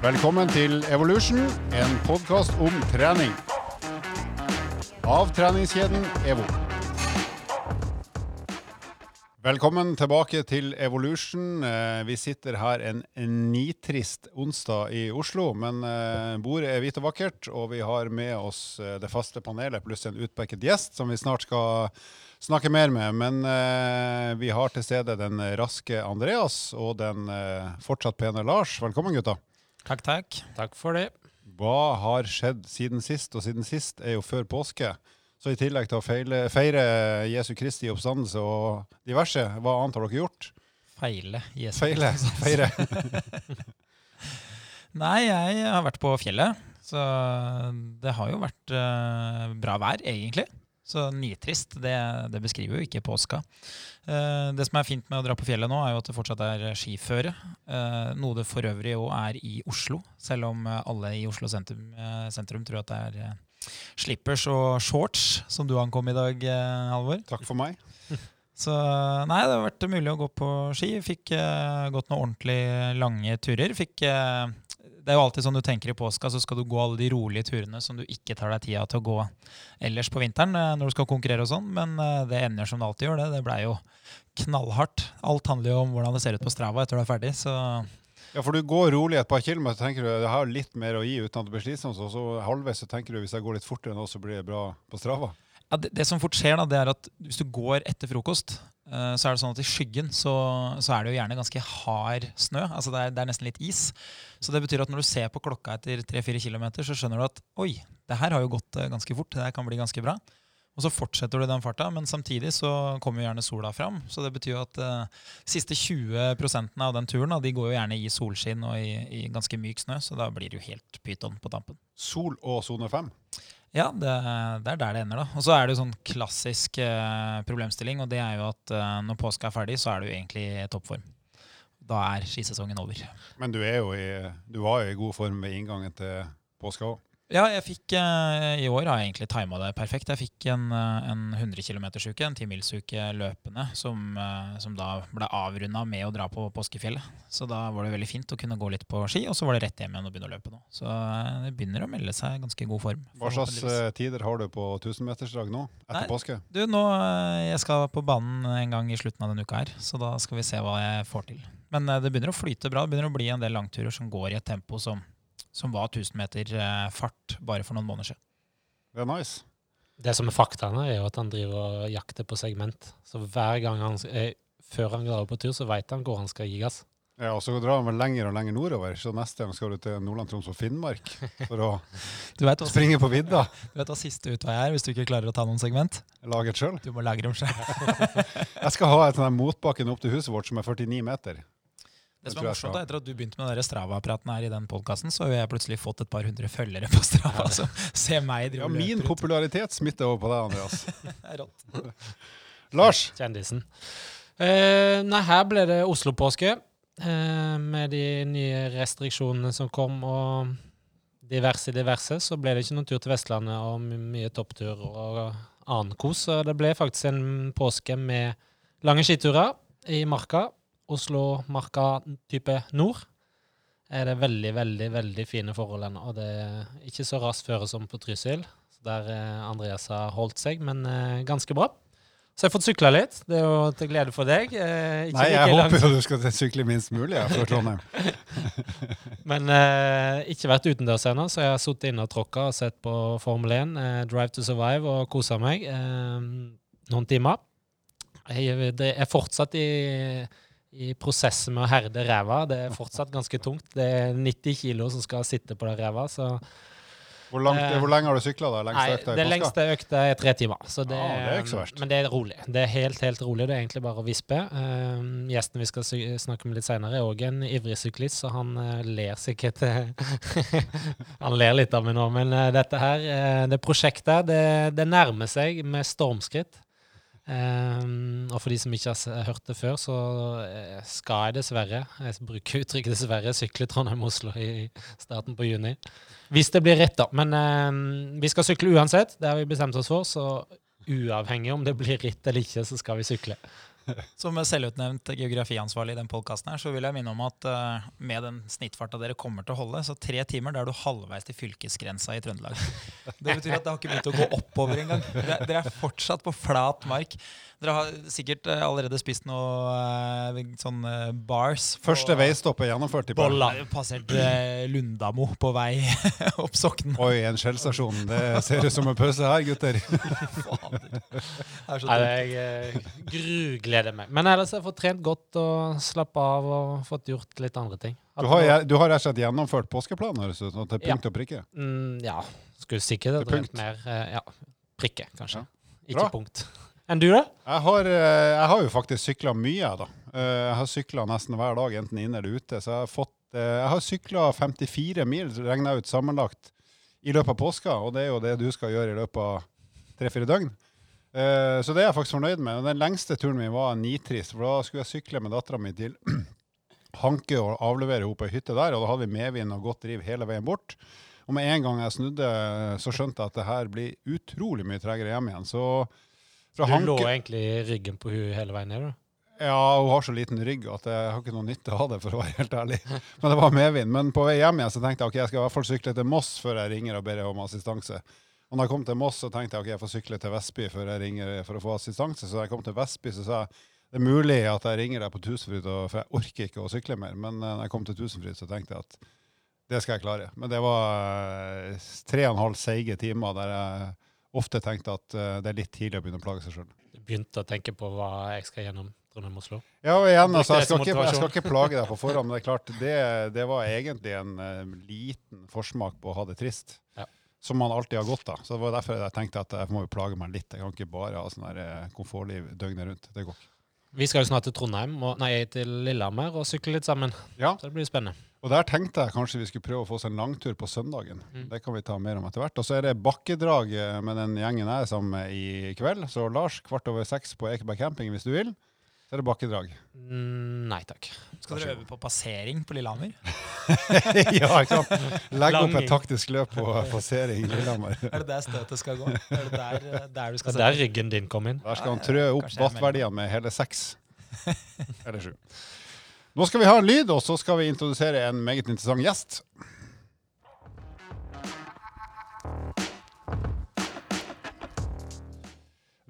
Velkommen til Evolution, en podkast om trening. Av treningskjeden EVO. Velkommen tilbake til Evolution. Eh, Vi sitter her en nitrist onsdag i Oslo, men eh, bordet er hvitt og vakkert, og vi har med oss eh, det faste panelet pluss en utpeket gjest som vi snart skal snakke mer med. Men vi har til stede den raske Andreas og den fortsatt pene Lars. Velkommen, gutta. Takk, takk. Takk for det. Hva har skjedd siden sist? Og siden sist er jo før påske. Så i tillegg til å feile, feire Jesu Kristi oppstandelse og diverse, hva annet har dere gjort? Feile. Jesu Feile, feire. Nei, jeg har vært på fjellet. Så det har jo vært uh, bra vær, egentlig. Så nitrist, det, det beskriver jo ikke påska. Eh, det som er fint med å dra på fjellet nå, er jo at det fortsatt er skiføre. Eh, noe det for øvrig òg er i Oslo, selv om eh, alle i Oslo sentrum, eh, sentrum tror at det er eh, slippers og shorts, som du ankom i dag, Halvor. Takk for meg. Så nei, det har vært mulig å gå på ski. Fikk eh, gått noen ordentlig lange turer. Fikk, eh, det er jo alltid sånn du tenker i påska, så skal du gå alle de rolige turene som du ikke tar deg tida til å gå ellers på vinteren eh, når du skal konkurrere og sånn, men eh, det ender som det alltid gjør det. Det blei jo knallhardt. Alt handler jo om hvordan det ser ut på Strava etter du er ferdig, så Ja, for du går rolig et par kilometer, tenker du jeg har litt mer å gi uten at det blir slitsomt, og så halvveis så tenker du hvis jeg går litt fortere nå, så blir det bra på Strava. Ja, det, det som fort skjer, da, det er at hvis du går etter frokost, så er det sånn at i skyggen så, så er det jo gjerne ganske hard snø. altså det er, det er nesten litt is. Så det betyr at når du ser på klokka etter 3-4 km, så skjønner du at oi, det her har jo gått eh, ganske fort. Det her kan bli ganske bra. Og så fortsetter du den farta, men samtidig så kommer jo gjerne sola fram. Så det betyr jo at eh, de siste 20% av den turen de går jo gjerne i solskinn og i, i ganske myk snø, så da blir det jo helt pyton på tampen. Sol og sone 5. Ja, det, det er der det ender, da. Og så er det jo sånn klassisk eh, problemstilling, og det er jo at eh, når påska er ferdig, så er du egentlig i toppform. Da er skisesongen over. Men du, jo i, du var jo i god form ved inngangen til påska òg. Ja, jeg fikk eh, I år har jeg egentlig tima det perfekt. Jeg fikk en, eh, en 100 km-uke, en 10-milsuke løpende, som, eh, som da ble avrunda med å dra på påskefjellet. Så da var det veldig fint å kunne gå litt på ski, og så var det rett hjem igjen og begynne å løpe nå. Så det begynner å melde seg ganske god form. Hva slags tider har du på 1000-metersdrag nå, etter Nei. påske? Du, nå, Jeg skal på banen en gang i slutten av denne uka her, så da skal vi se hva jeg får til. Men det begynner å flyte bra. Det begynner å bli en del langturer som går i et tempo som, som var 1000 meter eh, fart bare for noen måneder siden. Det er nice. Det som er faktaene, er jo at han driver og jakter på segment. Så hver gang han eh, før han drar på tur, så veit han hvor han skal gi gass. Ja, og så drar han vel lenger og lenger nordover, så neste gang skal du til Nordland, Troms og Finnmark for å også, springe på vidda. du vet hva siste utvei er hvis du ikke klarer å ta noen segment? Laget sjøl. Du må lagre dem sjøl. Jeg skal ha et sånn motbakken opp til huset vårt som er 49 meter. Det som er morsomt, er etter at du begynte med den Strava-praten her i den podkasten, så har jeg plutselig fått et par hundre følgere på Strava. Ja. se meg drive Ja, min popularitet smitter over på deg, Andreas. Er rått. Lars, Kjendisen. Uh, nei, her ble det Oslo-påske. Uh, med de nye restriksjonene som kom, og diverse, diverse, så ble det ikke noen tur til Vestlandet og my- mye topptur og annen kos. Så det ble faktisk en påske med lange skiturer i Marka. Oslo-Marka type nord. Er det veldig, veldig veldig fine forhold ennå. Og det er ikke så raskt føre som på Trysil, der eh, Andreas har holdt seg, men eh, ganske bra. Så jeg har fått sykla litt. Det er jo til glede for deg. Eh, nei, jeg håper jo du skal sykle minst mulig ja, fra Trondheim. men eh, ikke vært utendørs ennå, så jeg har sittet inne og tråkka og sett på Formel 1, eh, Drive to Survive, og kosa meg eh, noen timer. Jeg, er fortsatt i, i prosessen med å herde ræva. Det er fortsatt ganske tungt. Det er 90 kilo som skal sitte på den ræva. Så Hvor, langt, Eh, hvor lenge har du sykla? Nei, Lengste økta i det påska? lengste økta er tre timer. Så det, ah, det er ikke så verst. Men det er rolig. Det er helt, helt rolig. Det er egentlig bare å vispe. Eh, gjesten vi skal snakke med litt senere, er òg en ivrig syklist, så han uh, ler sikkert Han ler litt av meg nå, men uh, dette her, det prosjektet, det, det nærmer seg med stormskritt. Um, og for de som ikke har hørt det før, så eh, skal jeg dessverre, jeg bruker uttrykket dessverre, sykle Trondheim-Oslo i starten på juni. Hvis det blir rett, da. Men eh, vi skal sykle uansett. Det har vi bestemt oss for. Så uavhengig om det blir ritt eller ikke, så skal vi sykle. Som selvutnevnt geografiansvarlig i den podkasten her, så vil jeg minne om at uh, med den snittfarta dere kommer til å holde, så tre timer, da er du halvveis til fylkesgrensa i Trøndelag. Det betyr at det har ikke begynt å gå oppover engang. Dere, er fortsatt på flat mark. Dere har sikkert eh, allerede spist noe eh, sånn eh, bars. Første veistopp er gjennomført i. Bolla. Passert Lundamo på vei opp Soknen. Oi, en skjellstasjon. Det ser ut som en pause her, gutter. Fader. Er jeg grugleder meg. Men ellers har jeg fått trent godt og slappa av og fått gjort litt andre ting. Du har, du har rett og slett gjennomført påskeplanen, høres ut. Til Ja. punkt og prikke. Mm, ja, skulle sikkert ha drevet punkt. mer. ja, prikke, kanskje. Ja. Ikke punkt. Enn du, da? Jeg har, eh, jeg har jo faktisk sykla mye, da. Eh, Jeg har sykla nesten hver dag, enten inne eller ute. Så jeg har fått eh, Jeg har sykla 54 mil, regna ut sammenlagt, i løpet av påska. Og det er jo det du skal gjøre i løpet av tre-fire døgn. Så det er jeg faktisk fornøyd med. Den lengste turen min var nitrist, for da skulle jeg sykle med dattera mi til Hanke og avlevere henne på ei hytte der. Og da hadde vi medvind og godt driv hele veien bort. Og med en gang jeg snudde, så skjønte jeg at det her blir utrolig mye tregere hjem igjen. Så Du lå egentlig i ryggen på henne hele veien ned, ja, hun har så liten rygg at jeg har ikke noe nytte av det, for å være helt ærlig. Men det var medvind. Men på vei hjem igjen så tenkte jeg ok, jeg skal i hvert fall sykle til Moss før jeg ringer og ber om assistanse. Og når jeg kom til Moss, så tenkte jeg ok, jeg får sykle til Vestby før jeg ringer for å få assistanse. Så da jeg kom til Vestby, så sa jeg det er mulig at jeg ringer deg på Tusenfryd, for jeg orker ikke å sykle mer. Men da når jeg kom til Tusenfryd, så tenkte jeg at det skal jeg klare. Men det var eh, tre og en halv seige timer der jeg ofte tenkte at eh, det er litt tidlig å begynne å plage seg sjøl. Du begynte å tenke på hva jeg skal gjennom Trondheim-Oslo. Ja, og igjen, altså, jeg, skal ikke, jeg skal ikke plage deg på forhånd, men det er klart, det, det var egentlig en uh, liten forsmak på å ha det trist. Ja. Som man alltid har godt av. Så det var derfor jeg tenkte at jeg må jo plage meg litt. Jeg kan ikke bare ha sånn der eh, komfortliv døgnet rundt. Det går ikke. Vi skal jo snart til Trondheim, og, nei, til Lillehammer og sykle litt sammen. Ja, Så det blir spennende. Og der tenkte jeg kanskje vi skulle prøve å få oss en langtur på søndagen. Mm. Det kan vi ta mer om etter hvert. Og så er det bakkedrag eh, med den gjengen jeg er sammen med i kveld. Så Lars, kvart over seks på Ekeberg camping hvis du vil. Så er det bakkedrag. Mm, nei takk. Skal dere øve på passering på Lillehammer? ja, ikke sant? Legg opp et taktisk løp på passering i Lillehammer. Er det der støtet skal gå? Er det der, eh, der du Det skal er der ryggen din kom inn. Der skal han trø opp wattverdiene med hele seks. Eller sju. Nå skal vi ha en lyd, og så skal vi introdusere en meget interessant gjest.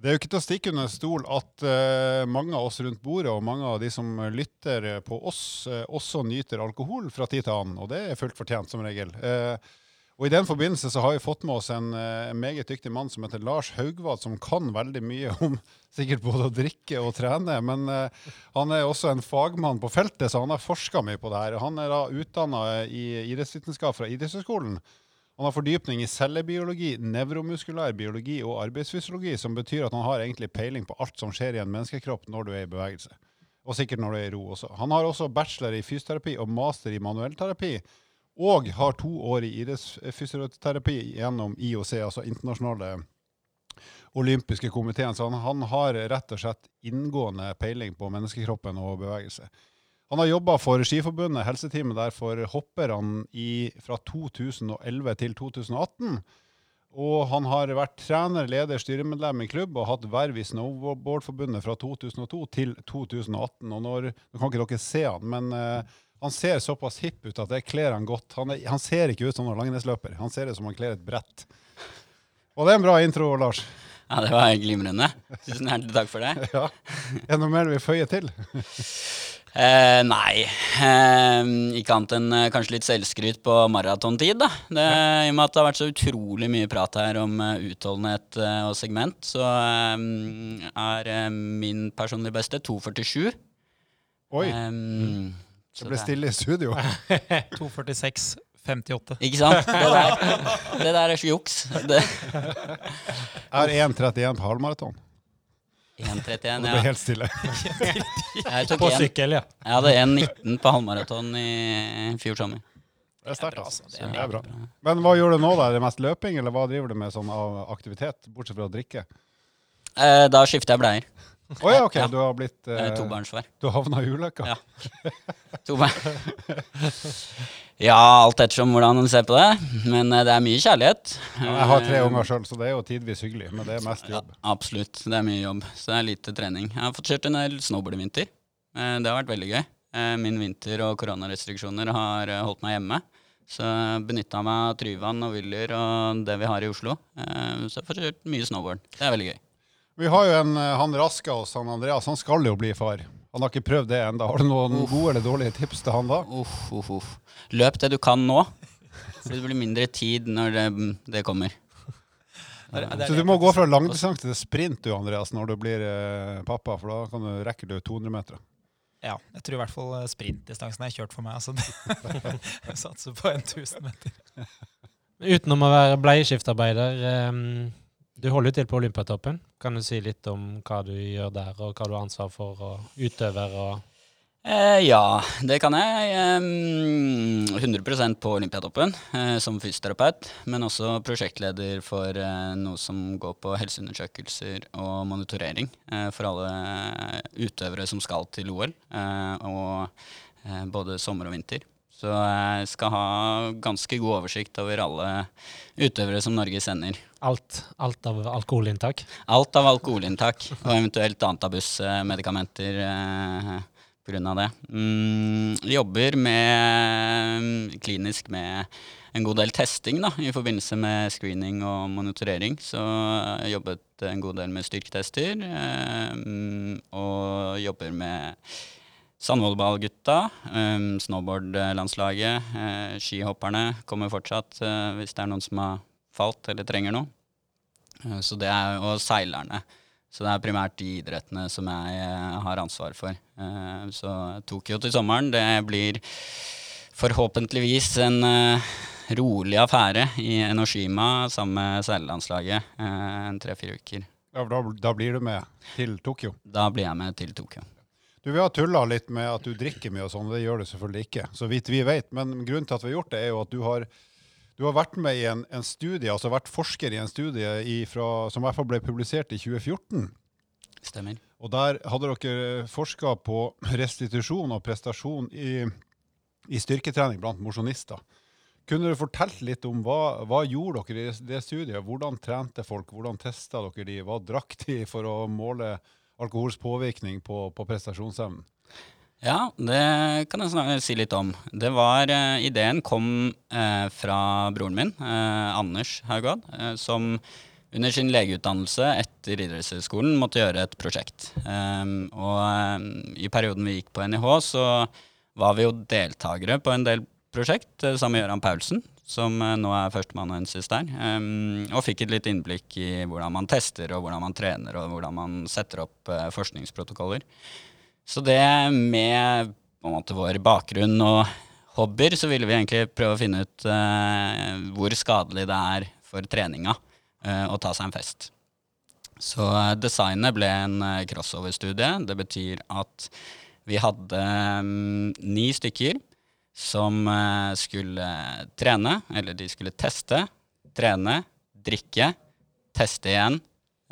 Det er jo ikke til å stikke under stol at uh, mange av oss rundt bordet og mange av de som lytter på oss, uh, også nyter alkohol fra tid til annen. Og det er fullt fortjent, som regel. Eh, og I den forbindelse så har vi fått med oss en en meget dyktig mann som heter Lars Haugvald, som kan veldig mye om sikkert både å drikke og trene. Men uh, han er også en fagmann på feltet, så han har forska mye på det her. Han er da utdanna i idrettsvitenskap fra Idrettshøgskolen. Han har fordypning i cellebiologi, nevromuskulær biologi og arbeidsfysiologi, som betyr at han har egentlig peiling på alt som skjer i en menneskekropp når du er i bevegelse. Og sikkert når du er i ro også. Han har også bachelor i fysioterapi og master i manuellterapi. Og har to år i idrettsfysioterapi gjennom IOC, altså internasjonale olympiske komiteen. Så han, han har rett og slett inngående peiling på menneskekroppen og bevegelse. Han har jobba for Skiforbundet, helseteamet der for hopperne i, fra 2011 til 2018. Og han har vært trener, leder, styremedlem i klubb og hatt verv i Snowboardforbundet fra 2002 til 2018. Og når, nå kan ikke dere se han, men eh, han ser såpass hipp ut at det kler han godt. Han, er, han ser ikke ut som noen langrennsløper. Han ser ut som han kler et brett. Og det er en bra intro, Lars. Ja, det var glimrende. Tusen hjertelig takk for det. Ja. Er det noe mer du vil føye til? Eh, nei, eh, ikke annet enn eh, kanskje litt selvskryt på maratontid, da. Det, I og med at det har vært så utrolig mye prat her om eh, utholdenhet eh, og segment, så eh, er min personlig beste 2,47. Oi, Eh, så det ble stille i studio. 246, 58. Ikke sant? Det der, det der er ikke juks. Det- Jeg har 1,31 på halvmaraton. 1,31, Det ble ja. helt stille. På sykkel, ja. jeg hadde 1,19 på halvmaraton i fjor sommer. Det er sterkt, altså. altså. Det Det er bra. Men hva gjør du nå, da? Er det mest løping, eller hva driver du med sånn av aktivitet, bortsett fra å drikke? Eh, da skifter jeg bleier. Å ja, OK, Ja. du har blitt eh, tobarnsfar. Du har havna i ulykka? Ja. Ja, alt ettersom hvordan en ser på det. Men eh, det er mye kjærlighet. Ja, jeg har tre unger sjøl, så det er jo tidvis hyggelig, men det er mest Ja, jobb. absolutt. Det er mye jobb. Så det er lite trening. Jeg har fått kjørt en del snowboard i vinter. Eh, Det har vært veldig gøy. Eh, Min vinter og koronarestriksjoner har eh, holdt meg hjemme. Så benytta meg av Tryvann og Wyller og det vi har i Oslo. Eh, Så jeg får kjørt mye snowboard. Det er veldig gøy. Vi har jo en, eh, han raska oss, han Andreas, han skal jo bli far. Han har ikke prøvd det ennå. Har du noen gode eller dårlige tips til han da? Uff, uff, uff. Løp det du kan nå. Så det blir mindre tid når det, det kommer. Er- er Så du må gå fra langdistanse til sprint du, Andreas, når du blir eh, pappa, for da kan du rekker du 200 meter. Ja, jeg tror i hvert fall eh, sprintdistansen er kjørt for meg. Altså. jeg satser på en 1000 meter. Utenom å være bleieskiftearbeider, ehm, du holder til på Olympiatoppen. Kan du si litt om hva du gjør der, og hva du har ansvar for, og utøver og Eh, ja, det kan jeg. Ehm, 100% på Olympiatoppen eh, som fysioterapeut, men også prosjektleder for eh, noe som går på helseundersøkelser og monitorering eh, for alle utøvere som skal til OL, og både sommer og vinter. Så jeg skal ha ganske god oversikt over alle utøvere som Norge sender. alt, alt av alkoholinntak. Alt av alkoholinntak og eventuelt antabusmedikamenter eh, pga. det. Mm, jobber med, klinisk med en god del testing da, i forbindelse med screening og monitorering. Så jeg jobbet en god del med styrketester, eh, mm, og jobber med Sandvollballgutta, um, snowboardlandslaget, uh, skihopperne kommer fortsatt uh, hvis det er noen som har falt eller trenger noe. Uh, Så det er, og seilerne. Så det er primært de idrettene som jeg har ansvar for. Så Tokyo til sommeren, det blir forhåpentligvis en rolig affære i Enoshima sammen med seilerlandslaget. En tre-fire uker. Ja, da, da blir du med til Tokyo. Da blir jeg med til Tokyo. Du, Vi har tulla litt med at du drikker mye, og sånn, det gjør du selvfølgelig ikke. Så vidt vi vet. Men grunnen til at vi har gjort det, er jo at du har, du har vært med i en, en studie, altså vært forsker i en studie i fra, som i hvert fall ble publisert i 2014. Stemmer. Og der hadde dere forska på restitusjon og prestasjon i, i styrketrening blant mosjonister. Kunne du fortalt litt om hva, hva gjorde dere i det studiet? Hvordan trente folk? Hvordan testa dere de? Hva drakk de for å måle alkohols påvirkning på, på prestasjonsevnen? Ja, det kan jeg si litt om. Det var, eh, Ideen kom eh, fra broren min, eh, Anders Haugad, eh, som under sin legeutdannelse etter idrettshøyskolen måtte gjøre et prosjekt. Um, og um, i perioden vi gikk på NIH, så var vi jo deltakere på en del prosjekt, eh, sammen med Gøran Paulsen, som eh, nå er førsteamanuensis der, um, og fikk et litt innblikk i hvordan man tester, og hvordan man trener, og hvordan man setter opp eh, forskningsprotokoller. Så det med på en måte, vår bakgrunn og hobbyer, så ville vi egentlig prøve å finne ut eh, hvor skadelig det er for treninga eh, å ta seg en fest. Så eh, designet ble en eh, crossover-studie. Det betyr at vi hadde mm, ni stykker som eh, skulle trene, eller de skulle teste, trene, drikke, teste igjen,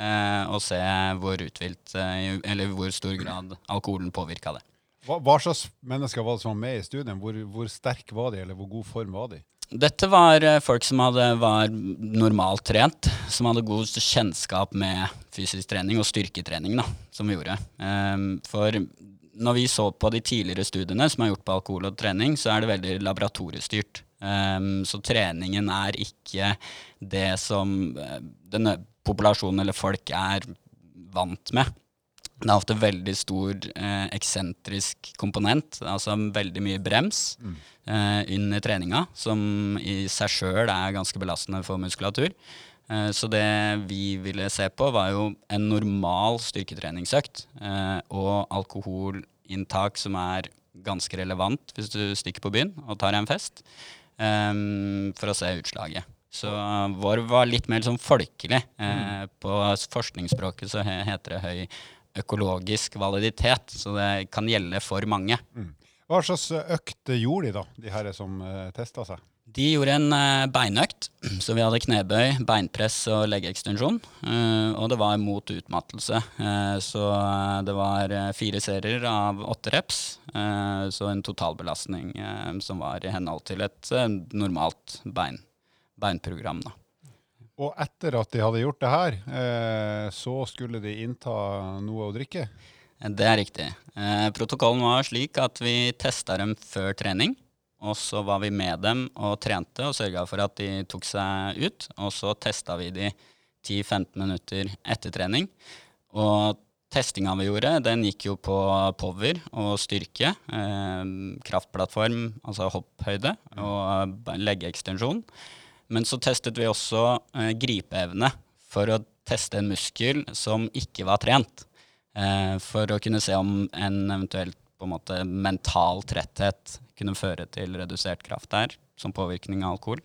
eh, og se hvor uthvilt, eh, eller hvor stor grad alkoholen påvirka det. Hva, hva slags mennesker var det som var med i studien? Hvor, hvor sterk var de, eller hvor god form var de? Dette var eh, folk som hadde, var normalt trent, som hadde god kjennskap med fysisk trening og styrketrening, da, som vi gjorde. Ehm, for når vi så på de tidligere studiene som er gjort på alkohol og trening, så er det veldig laboratoriestyrt. Um, så treningen er ikke det som eh, denne populasjonen eller folk er vant med. Det er ofte veldig stor eh, eksentrisk komponent, altså veldig mye brems eh, inn i treninga, som i seg sjøl er ganske belastende for muskulatur. Eh, så det vi ville se på, var jo en normal styrketreningsøkt eh, og alkoholinntak som er ganske relevant hvis du stikker på byen og tar en fest, eh, for å se utslaget. Så vår var litt mer sånn folkelig. Eh, På forskningsspråket så heter det høy økologisk validitet, så det kan gjelde for mange. Hva slags økt gjorde de, da, de her som testa seg? De gjorde en eh, beinøkt, så vi hadde knebøy, beinpress og leggeekstensjon. Eh, og det var mot utmattelse. Eh, så det var fire serier av åtte reps. så en totalbelastning som var i henhold til et normalt bein, beinprogram. Da. Og etter at de hadde gjort det her, så skulle de innta noe å drikke. Det er riktig. Protokollen var slik at vi testa dem før trening. Og så var vi med dem og trente og sørga for at de tok seg ut. Og så testa vi de 10-15 minutter etter trening. Og testinga vi gjorde, den gikk jo på power og styrke. Eh, kraftplattform, altså hopphøyde, og leggeekstensjon. Men så testet vi også eh, gripeevne for å teste en muskel som ikke var trent. Eh, for å kunne se om en eventuelt på en måte mental tretthet kunne føre til redusert kraft der, som påvirkning av alkohol.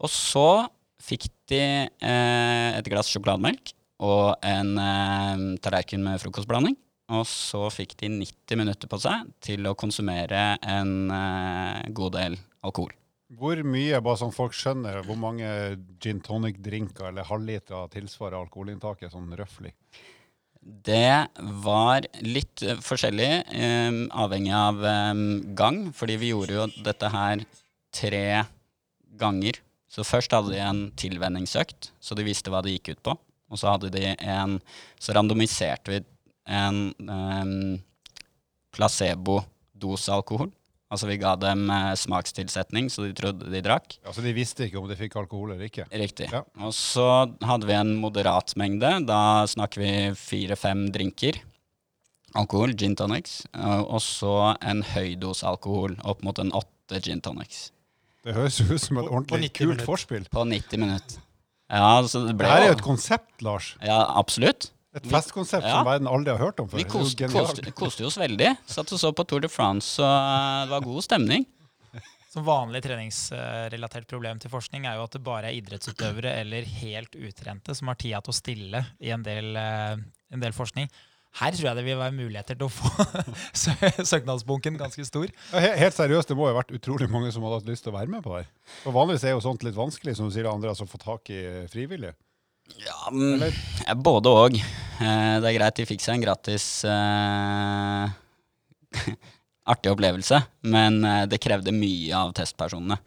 Og så fikk de eh, et glass sjokolademelk og en eh, tallerken med frokostblanding. Og så fikk de 90 minutter på seg til å konsumere en eh, god del alkohol. Hvor mye, bare sånn folk skjønner, hvor mange gin tonic-drinker eller halvliter tilsvarer alkoholinntaket sånn røftlig? Det var litt eh, forskjellig, eh, avhengig av eh, gang, fordi vi gjorde jo dette her tre ganger. Så først hadde de en tilvenningsøkt, så de visste hva det gikk ut på. Og så hadde de en Så randomiserte vi en eh, placebo-dose alkohol. Altså vi ga dem eh, smakstilsetning, så de trodde de drakk. Altså De visste ikke om de fikk alkohol eller ikke. Riktig. Ja. Og så hadde vi en moderat mengde. Da snakker vi fire-fem drinker. Alkohol, gin tonics. Og og så en høy dose alkohol, opp mot en åtte gin tonics. Det høres jo ut som et På- på ordentlig kult forspill. På 90 minutter. Ja, så det ble Det er jo et konsept, Lars. Ja, absolutt. Et festkonsept Ja. som verden aldri har hørt om før. Vi Det koste, koste, koste oss veldig. Satt og så på Tour de France, og eh, det var god stemning. Som vanlig treningsrelatert problem til forskning er jo at det bare er idrettsutøvere eller helt utrente som har tida til å stille i en del, eh, en del forskning. Her tror jeg det vil være muligheter til å få søknadsbunken ganske stor. Ja, helt seriøst, det må jo ha vært utrolig mange som hadde hatt lyst til å være med på det her. For Vanligvis er jo sånt litt vanskelig, som du sier, Andreas, å få tak i frivillige. Ja, mm, Eller? både og. Eh, det er greit, de fikk seg en gratis eh, artig opplevelse, men eh, det krevde mye av testpersonene.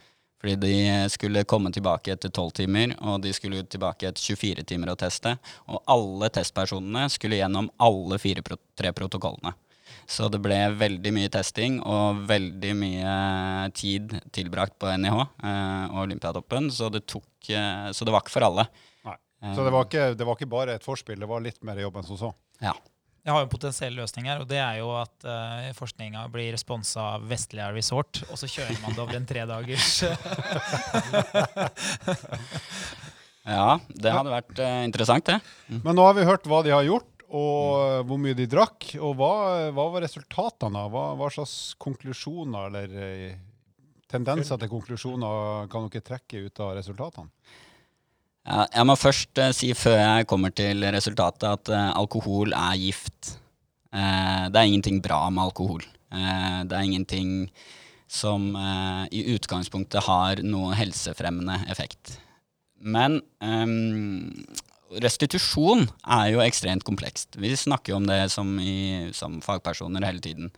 Fordi de skulle komme tilbake etter 12 timer, og de skulle tilbake etter 24 timer og teste. Og alle testpersonene skulle gjennom alle fire pro tre protokollene. Så det ble veldig mye testing og veldig mye tid tilbrakt på NIH eh, og Olympiatoppen, så det, tok, eh, så det var ikke for alle. Så det var, ikke, det var ikke bare et forspill, det var litt mer jobb enn som så. Ja. Jeg har jo en potensiell løsning her, og det er jo at uh, forskninga blir responsa av Vestlia Resort, og så kjører man det over en tredagers Ja, det hadde vært uh, interessant, det. Men nå har vi hørt hva de har gjort, og uh, hvor mye de drakk. Og hva, hva var resultatene? Hva, hva slags konklusjoner eller uh, tendenser til konklusjoner kan dere trekke ut av resultatene? Jeg må først eh, si før jeg kommer til resultatet, at eh, alkohol er gift. Eh, det er ingenting bra med alkohol. Det er ingenting som i utgangspunktet har noe helsefremmende effekt. Men ehm, restitusjon er jo ekstremt komplekst. Vi snakker jo om det som, i, som fagpersoner hele tiden.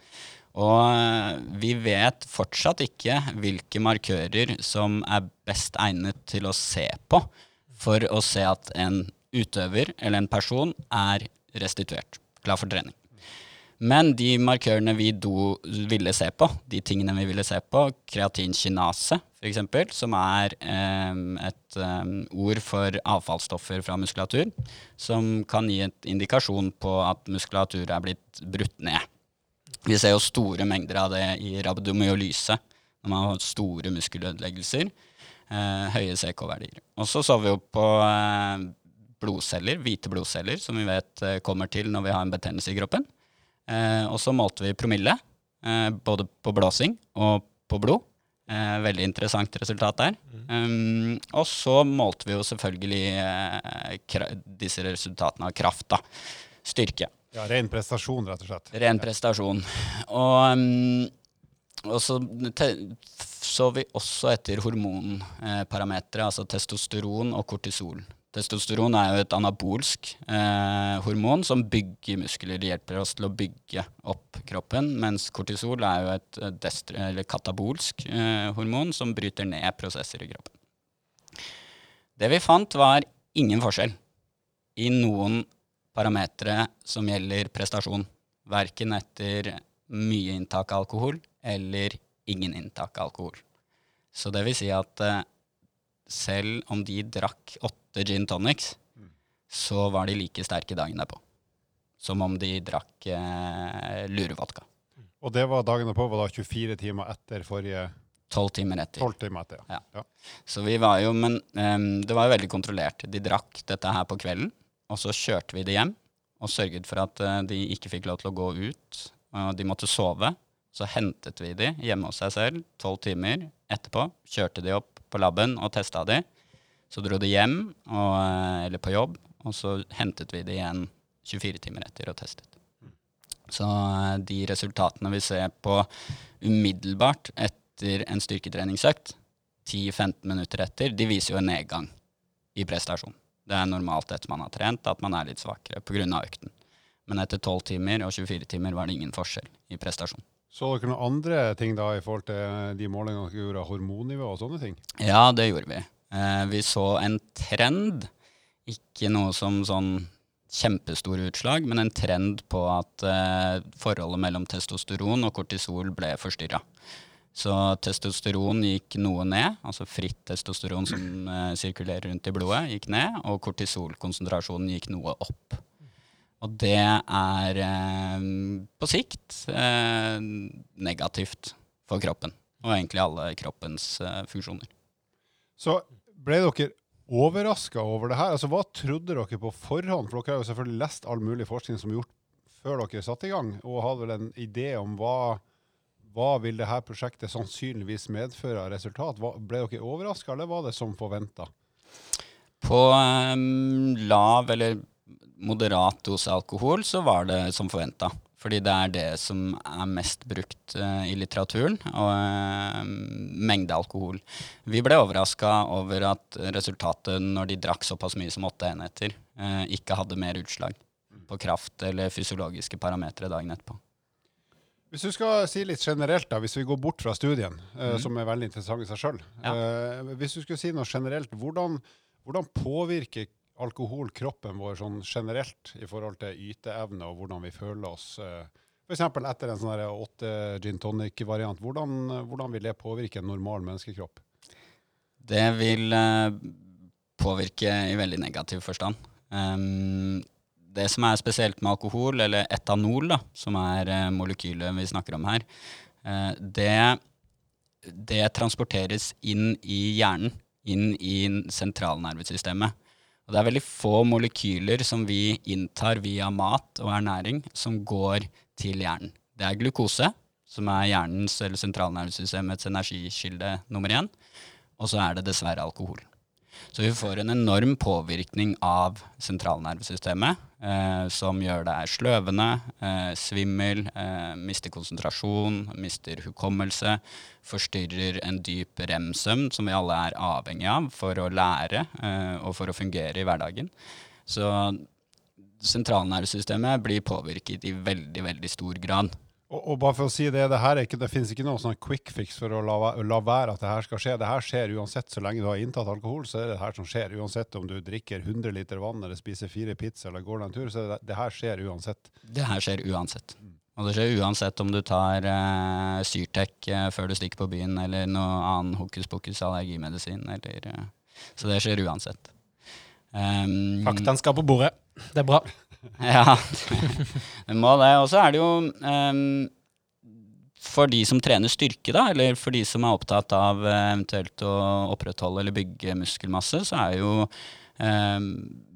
Og vi vet fortsatt ikke hvilke markører som er best egnet til å se på for å se at en utøver eller en person er restituert, klar for trening. Men de markørene vi do ville se på, de tingene vi ville se på, kreatinkinase f.eks., som er eh, et eh, ord for avfallsstoffer fra muskulatur, som kan gi et indikasjon på at muskulatur er blitt brutt ned. Vi ser jo store mengder av det i rabdomyolyse, når man har store muskelødeleggelser. Eh, høye CK-verdier. Og så så vi jo på eh, blodceller, hvite blodceller, som vi vet eh, kommer til når vi har en betennelse i kroppen. Eh, og så målte vi promille, eh, både på blåsing og på blod. Eh, veldig interessant resultat der. Um, og så målte vi jo selvfølgelig disse resultatene av kraft, da. Styrke. Ja, Ren prestasjon, rett og slett. Ren prestasjon. Og, um, og så så vi også etter hormonparametere, altså testosteron og kortisol. Testosteron er jo et anabolsk eh, hormon som bygger muskler. Det hjelper oss til å bygge opp kroppen, mens kortisol er jo et eh, katabolsk eh, hormon som bryter ned prosesser i kroppen. Det vi fant, var ingen forskjell i noen parametere som gjelder prestasjon. Verken etter mye inntak av alkohol eller ingen inntak av alkohol. Så det vil si at eh, selv om de drakk åtte gin tonics, så var de like sterke dagen derpå. Som om de drakk eh, lurevodka. Og det var dagen på var da 24 timer etter forrige Tolv timer etter. 12 timer etter. Ja. Ja. Så vi var jo, men um, det var jo veldig kontrollert. De drakk dette her på kvelden, og så kjørte vi det hjem. Og sørget for at uh, de ikke fikk lov til å gå ut. Og de måtte sove. Så hentet vi de hjemme hos seg selv tolv timer etterpå. Kjørte de opp på laben og testa de. Så dro de hjem, og, eh, eller på jobb, og så hentet vi de igjen 24 timer etter og testet. Så eh, de resultatene vi ser på umiddelbart etter en styrketreningsøkt, 10-15 minutter etter, de viser jo en nedgang i prestasjon. Det er normalt etter man har trent at man er litt svakere pga. økten. Men etter 12 timer og 24 timer var det ingen forskjell i prestasjon. Så dere noen andre ting da i forhold til de målingene dere gjorde av hormonnivå og sånne ting? Ja, det gjorde vi. Eh, vi så en trend, ikke noe som sånn kjempestore utslag, men en trend på at eh, forholdet mellom testosteron og kortisol ble forstyrra. Så testosteron gikk noe ned, altså fritt testosteron som eh, sirkulerer rundt i blodet, gikk ned, og kortisolkonsentrasjonen gikk noe opp. Og det er eh, på sikt eh, negativt for kroppen, og egentlig alle kroppens eh, funksjoner. Så ble dere overraska over det her? Altså, Hva trodde dere på forhånd? For dere har jo selvfølgelig lest all mulig forskning som er gjort før dere satte i gang, og hadde vel en idé om hva, hva vil det her prosjektet sannsynligvis medføre av resultat? Hva, ble dere overraska, eller var det som forventa? På um, lav eller moderat dose alkohol så var det som forventa. Fordi det er det som er mest brukt uh, i litteraturen, og uh, mengde alkohol. Vi ble overraska over at resultatet når de drakk såpass mye som åtte enheter, uh, ikke hadde mer utslag på kraft eller fysiologiske parametere dagen etterpå. Hvis du skal si litt generelt, da, hvis vi går bort fra studien, mm. som er veldig interessant i seg sjøl. Ja. Hvis du skulle si noe generelt, hvordan, hvordan påvirker alkohol kroppen vår sånn generelt i forhold til yteevne og hvordan vi føler oss? Eh, F.eks. etter en sånn åtte gin tonic-variant. Hvordan, hvordan vil det påvirke en normal menneskekropp? Det vil eh, påvirke i veldig negativ forstand. Ehm, det som er spesielt med alkohol, eller etanol, da, som er molekylet vi snakker om her, eh, det, det transporteres inn i hjernen, inn i sentralnervesystemet. Og det er veldig få molekyler som vi inntar via mat og ernæring, som går til hjernen. Det er glukose, som er hjernens eller sentralnervesystemets energikilde nummer én. Og så er det dessverre alkohol. Så vi får en enorm påvirkning av sentralnervesystemet, eh, som gjør deg sløvende, eh, svimmel, eh, mister konsentrasjon, mister hukommelse, forstyrrer en dyp rem-søvn, som vi alle er avhengig av for å lære eh, og for å fungere i hverdagen. Så sentralnervesystemet blir påvirket i veldig, veldig stor grad. Og, og bare for å si det, det, her er ikke, det finnes ikke noen sånn quick fix for å la, la være at det her skal skje. Det her skjer uansett. Så lenge du har inntatt alkohol, så er det det her som skjer. Uansett om du drikker 100 liter vann eller spiser fire pizza eller går deg en tur, så er det, det her skjer uansett. Det her skjer uansett. Og det skjer uansett om du tar eh, Syrtec eh, før du stikker på byen, eller noe annen hokus pokus allergimedisin. Eller, eh, så det skjer uansett. Um, Faktaen skal på bordet. Det er bra. Ja, det må det. Og så er det jo um, For de som trener styrke, da, eller for de som er opptatt av eh, eventuelt å opprettholde eller bygge muskelmasse, så er jo um,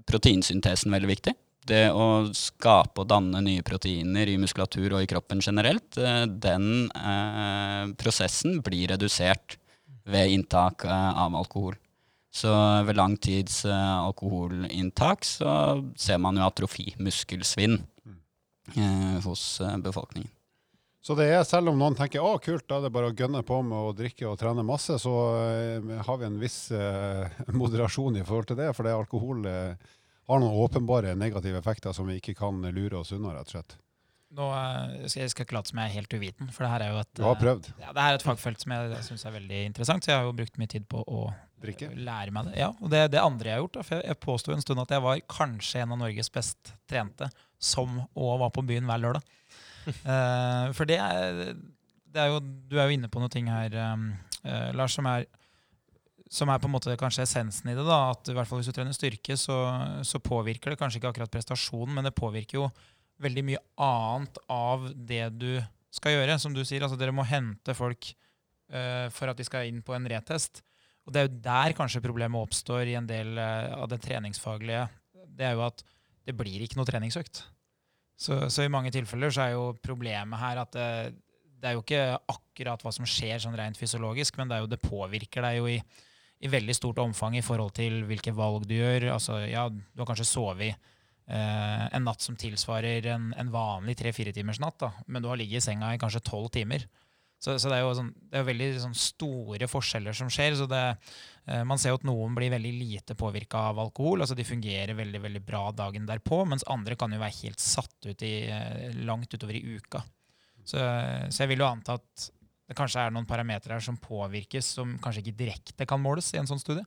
proteinsyntesen veldig viktig. Det å skape og danne nye proteiner i muskulatur og i kroppen generelt, eh, den uh, prosessen blir redusert ved inntak av alkohol. Så ved lang tids eh, alkoholinntak så ser man jo atrofi, muskelsvinn, eh, hos eh, befolkningen. Så det er, selv om noen tenker å kult, da er det bare å gønne på med å drikke og trene masse, så har vi en viss eh, moderasjon i forhold til det. For det alkohol eh, har noen åpenbare negative effekter som vi ikke kan lure oss unna, rett og slett. Nå skal jeg skal ikke late som jeg er helt uviten, for det her er jo et, ja, det her er et fagfelt som jeg syns er veldig interessant, så jeg har jo brukt mye tid på å Drikke? lære meg det. Ja, og det, det andre jeg har gjort, da, for jeg, jeg påsto en stund at jeg var kanskje en av Norges best trente som òg var på byen hver lørdag. uh, for det er, det er jo Du er jo inne på noe ting her, um, uh, Lars, som er som er på en måte kanskje essensen i det. da, at i hvert fall Hvis du trener styrke, så, så påvirker det kanskje ikke akkurat prestasjonen, men det påvirker jo veldig mye annet av det du skal gjøre. Som du sier, altså dere må hente folk uh, for at de skal inn på en retest. Og det er jo der kanskje problemet oppstår i en del eh, av det treningsfaglige. Det er jo at det blir ikke noe treningsøkt. Så, så i mange tilfeller så er jo problemet her at det, det er jo ikke akkurat hva som skjer sånn rent fysiologisk, men det, er jo, det påvirker deg jo i, i veldig stort omfang i forhold til hvilke valg du gjør. Altså, ja, du har kanskje sovet eh, en natt som tilsvarer en, en vanlig tre-fire timers natt, da, men du har ligget i senga i kanskje tolv timer. Så, så det er jo sånn, det er veldig sånn store forskjeller som skjer. så det, eh, Man ser jo at noen blir veldig lite påvirka av alkohol. altså De fungerer veldig veldig bra dagen derpå, mens andre kan jo være helt satt ut i, eh, langt utover i uka. Så, så jeg vil jo anta at det kanskje er noen parametere her som påvirkes, som kanskje ikke direkte kan måles i en sånn studie.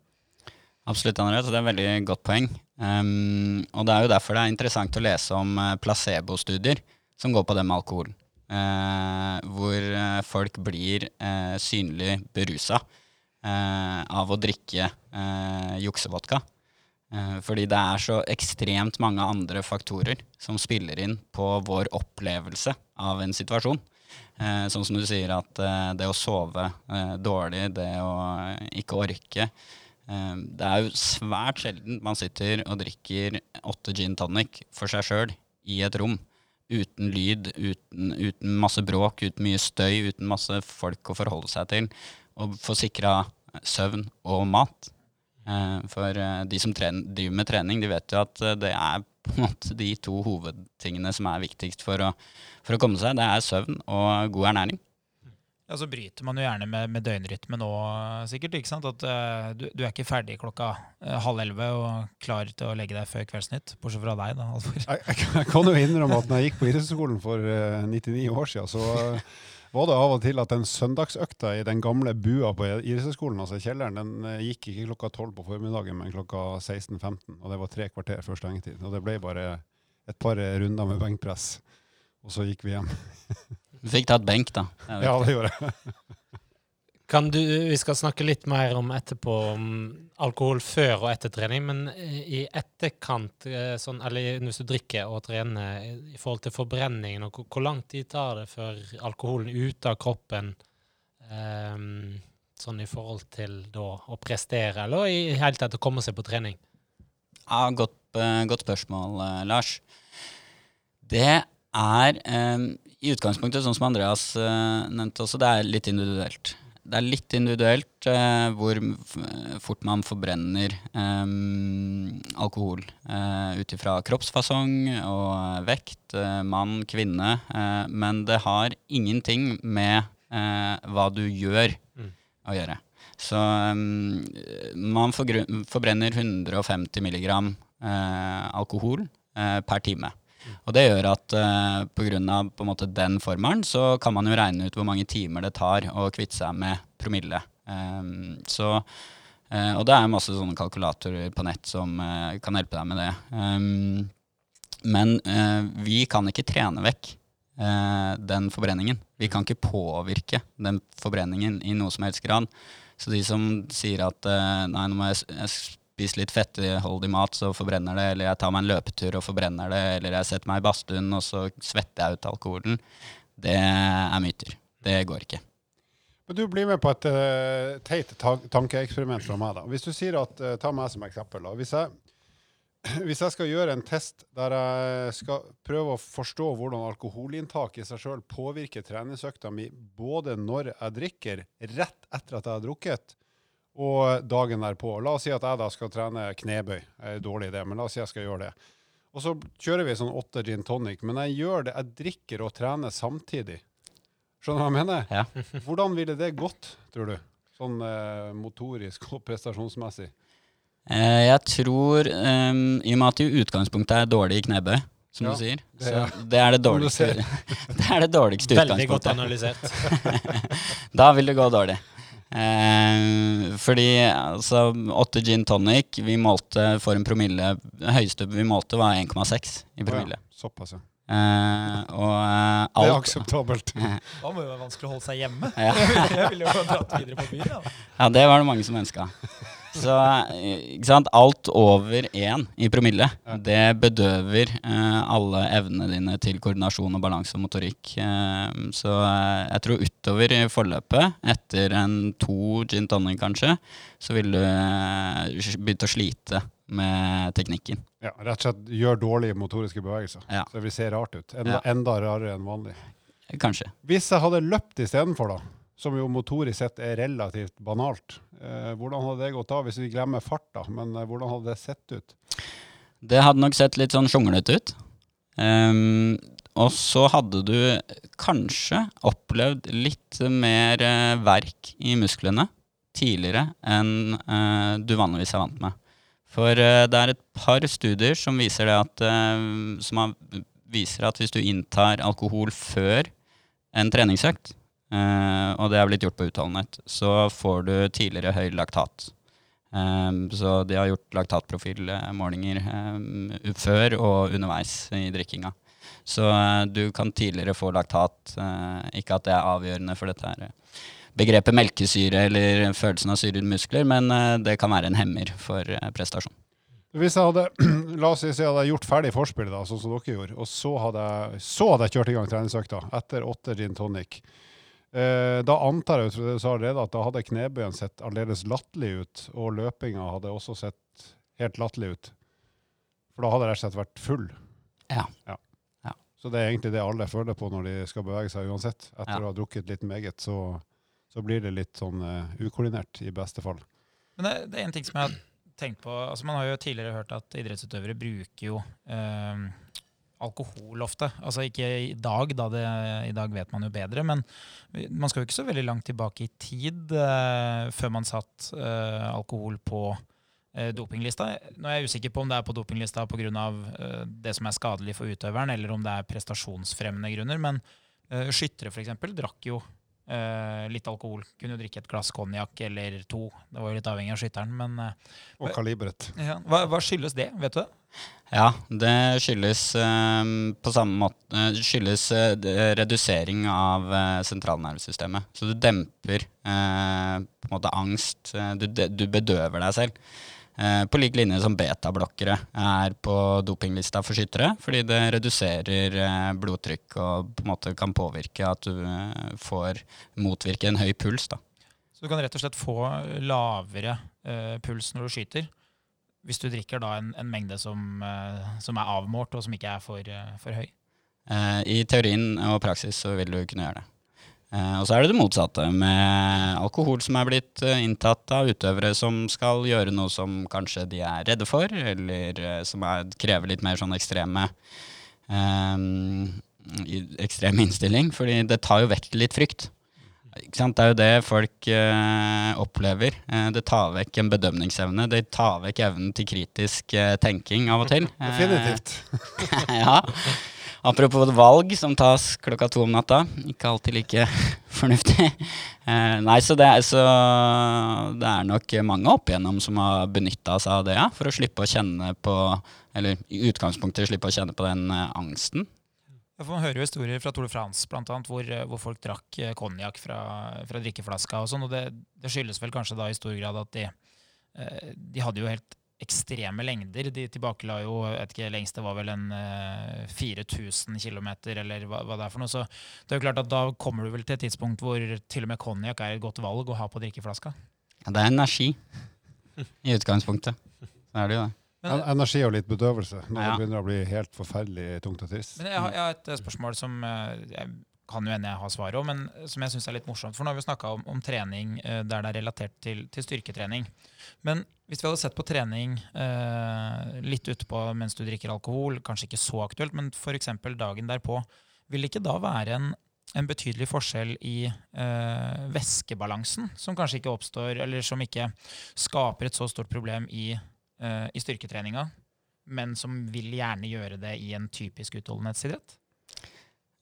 Absolutt, Andreas. Det er et veldig godt poeng. Um, og det er jo derfor det er interessant å lese om uh, placebostudier som går på det med alkohol. Uh, hvor uh, folk blir uh, synlig berusa av å drikke juksevodka. fordi det er så ekstremt mange andre faktorer som spiller inn på vår opplevelse av en situasjon. Eh, sånn som du sier at eh, det å sove eh, dårlig, det å ikke orke eh, Det er jo svært sjelden man sitter og drikker åtte gin tonic for seg sjøl i et rom. Uten lyd, uten, uten masse bråk, uten mye støy, uten masse folk å forholde seg til. Og få sikra søvn og mat. Eh, for eh, de som trener, driver med trening, de vet jo at eh, det er på en måte de to hovedtingene som er viktigst for å, for å komme seg. Det er søvn og god ernæring. Ja, Så bryter man jo gjerne med, med døgnrytmen nå, sikkert. ikke sant? At uh, du, du er ikke ferdig klokka uh, halv elleve og klar til å legge deg før Kveldsnytt. Bortsett fra deg, da, Alvor. Jeg, jeg, kan jo innrømme at når jeg gikk på idrettsskolen for uh, 99 år siden, så eh, var det av og til at den søndagsøkta i den gamle bua på idrettshøyskolen, altså kjelleren, den eh, gikk ikke klokka 12 på formiddagen, men klokka 16.15. Og det var tre kvarter før stengetid. Og det ble bare et par runder med benkpress. Og så gikk vi hjem. Du fikk tatt benk, da. Det Ja, det gjorde jeg. Kan du, vi skal snakke litt mer om etterpå om alkohol før og etter trening, men i etterkant, eh, sånn, eller hvis du drikker og trener, i forhold til forbrenningen, og hvor, lang tid tar det før alkoholen er ute av kroppen, Um, sånn i forhold til da å prestere, eller i hele tatt å komme seg på trening? Ja, godt, eh, godt spørsmål, eh, Lars. Det er eh, i utgangspunktet, sånn som Andreas uh, nevnte også, det er litt individuelt. Det er litt individuelt uh, hvor fort man forbrenner um, alkohol Uh, ut ifra kroppsfasong og vekt, uh, mann, kvinne. Men det har ingenting med hva du gjør Mm. å gjøre. Så um, man forbrenner 150 milligram alkohol per time. Og det gjør at uh, pga. på en måte den formelen, så kan man jo regne ut hvor mange timer det tar å kvitte seg med promille. Um, så, uh, og det er masse sånne kalkulatorer på nett som uh, kan hjelpe deg med det. Um, men uh, vi kan ikke trene vekk eh, den forbrenningen. Vi kan ikke påvirke den forbrenningen i noe som helst grad. Så de som sier at eh, nei, nå må jeg, s- jeg spise litt fettholdig mat, så forbrenner det, eller jeg tar meg en løpetur og forbrenner det, eller jeg setter meg i badstuen og så svetter jeg ut alkoholen, det er myter. Det går ikke. Men du blir med på et uh, teit tankeeksperiment fra meg. da. Hvis du sier at, uh, Ta meg som eksempel. da. Hvis jeg, hvis jeg skal gjøre en test der jeg skal prøve å forstå hvordan alkoholinntak i seg sjøl påvirker treningsøkta mi både når jeg drikker, rett etter at jeg har drukket, og dagen derpå. La oss si at jeg da skal trene knebøy. Jeg er dårlig i det, men la oss si jeg skal gjøre det. Og så kjører vi sånn åtte gin tonic, men jeg gjør det, jeg drikker og trener samtidig. Skjønner du hva jeg mener? Ja. Hvordan ville det gått, tror du? Sånn eh, motorisk og prestasjonsmessig. Eh, jeg tror, um, i og med at du i utgangspunktet er dårlig i knebøy, som Ja, du sier, det så er- det er det dårligste, det er det dårligste Veldig godt analysert. Da vil det gå dårlig. Eh, fordi altså, åtte gin tonic vi målte for en promille Høyeste vi målte, var 1,6 i promille. Oh, ja, Såpass, ja. Eh, og eh, Det er akseptabelt. Da må det være vanskelig å holde seg hjemme. ja. Jeg ville jo dratt videre på byen. Ja. ja, det var det mange som ønska. Så ikke sant? alt over én i promille, det bedøver eh, alle evnene dine til koordinasjon og balanse og motorikk. Eh, så eh, jeg tror utover i forløpet, etter en to gin tonic kanskje, så vil du eh, begynne å slite med teknikken. Ja, rett og slett gjør dårlige motoriske bevegelser. Ja. Så det vil se rart ut. Enda, Ja. enda rarere enn vanlig. Kanskje. Hvis jeg hadde løpt istedenfor, da, som jo motorisk sett er relativt banalt, hvordan hadde det gått da, hvis vi glemmer farta? Men eh, hvordan hadde det sett ut? Det hadde nok sett litt sånn sjonglete ut. Um, og så hadde du kanskje opplevd litt mer eh, verk i musklene tidligere enn uh, du vanligvis er vant med. For uh, det er et par studier som viser at, uh, som viser at hvis du inntar alkohol før en treningsøkt, eh, og det er blitt gjort på utholdenhet, så får du tidligere høy laktat. Så de har gjort laktatprofilmålinger før og underveis i drikkinga. Så uh, du kan tidligere få laktat. uh, ikke at det er avgjørende for dette her begrepet melkesyre eller følelsen av syre i muskler, men det kan være en hemmer for prestasjon. Hvis jeg hadde, la oss si jeg hadde gjort ferdig forspillet, da, sånn som dere gjorde, og så hadde, jeg, så hadde jeg kjørt i gang treningsøkta etter åtte gin tonic. Eh, da antar jeg du sa allerede, at da hadde knebøyen sett aldeles latterlig ut, og løpinga hadde også sett helt latterlig ut. For da hadde jeg rett og slett vært full. Ja. Så det er egentlig det alle føler på når de skal bevege seg uansett. Etter Ja. å ha drukket litt meget, så, så blir det litt sånn uh, ukoordinert i beste fall. Men det, det er en ting som jeg har tenkt på. Altså Man har jo tidligere hørt at idrettsutøvere bruker jo eh, alkohol ofte. Altså ikke i dag, da det, i dag vet man jo bedre, men man skal jo ikke så veldig langt tilbake i tid eh, før man satt eh, alkohol på eh, dopinglista. Nå er jeg usikker på om det er på dopinglista pga. Uh, det som er skadelig for utøveren, eller om det er prestasjonsfremmende grunner. Men uh, skyttere f.eks. drakk jo eh, litt alkohol. Kunne jo drikke et glass konjakk eller to. Det var jo litt avhengig av skytteren. Men uh, Og kaliberet. ja. hva, hva skyldes det? Vet du det? Ja, det skyldes uh, på samme måte skyldes redusering av sentralnervesystemet. Så du demper eh, på en måte angst. du, du bedøver deg selv. Eh, på lik linje som betablokkere er på dopinglista for skyttere, fordi det reduserer eh, blodtrykk og på en måte kan påvirke at du eh, får motvirke en høy puls. da. Så du kan rett og slett få lavere eh, puls når du skyter. Hvis du drikker da en, en mengde som, eh, som er avmålt, og som ikke er for, for høy. Eh, I teorien og praksis så vil du kunne gjøre det. Eh, og så er det det motsatte, med alkohol som er blitt eh, inntatt av utøvere som skal gjøre noe som kanskje de er redde for, eller eh, som er, krever litt mer sånn ekstreme um, ekstrem innstilling, fordi det tar jo vekk litt frykt. Ikke sant? Det er jo det folk uh, opplever. Uh, det tar vekk en bedømningsevne. Det tar vekk evnen til kritisk uh, tenking av og til. Definitivt. ja. Apropos valg som tas klokka to om natta. Ikke alltid like fornuftig. Eh, nei, så det, er, så det er nok mange opp igjennom som har benytta seg av det, ja, for å slippe å kjenne på Eller i utgangspunktet slippe å kjenne på den eh, angsten. Man hører jo historier fra Tour de France blant annet, hvor, eh, hvor folk drakk konjakk fra, fra drikkeflaska. og sånn, og det, det skyldes vel kanskje da i stor grad at de, de hadde jo helt ekstreme lengder. De tilbakela jo jeg vet ikke, lengst det var vel en eh, 4000 km, eller hva, hva det er for noe. Så det er jo klart at da kommer du vel til et tidspunkt hvor til og med konjakk er et godt valg å ha på drikkeflaska. Ja, det er energi i utgangspunktet. Så er det jo det. Men, Energi og litt bedøvelse når Ja. det begynner å bli helt forferdelig tungt og trist. Men jeg har, jeg har et eh, spørsmål som eh, jeg kan jo hende jeg har svaret om, men som jeg syns er litt morsomt. For nå har vi snakka om, om trening eh, der det er relatert til, til styrketrening. Men hvis vi hadde sett på trening eh, litt utpå mens du drikker alkohol, kanskje ikke så aktuelt, men f.eks. dagen derpå, vil det ikke da være en en betydelig forskjell i eh, væskebalansen, som kanskje ikke oppstår, eller som ikke skaper et så stort problem i, eh, i styrketreninga, men som vil gjerne gjøre det i en typisk utholdenhetsidrett?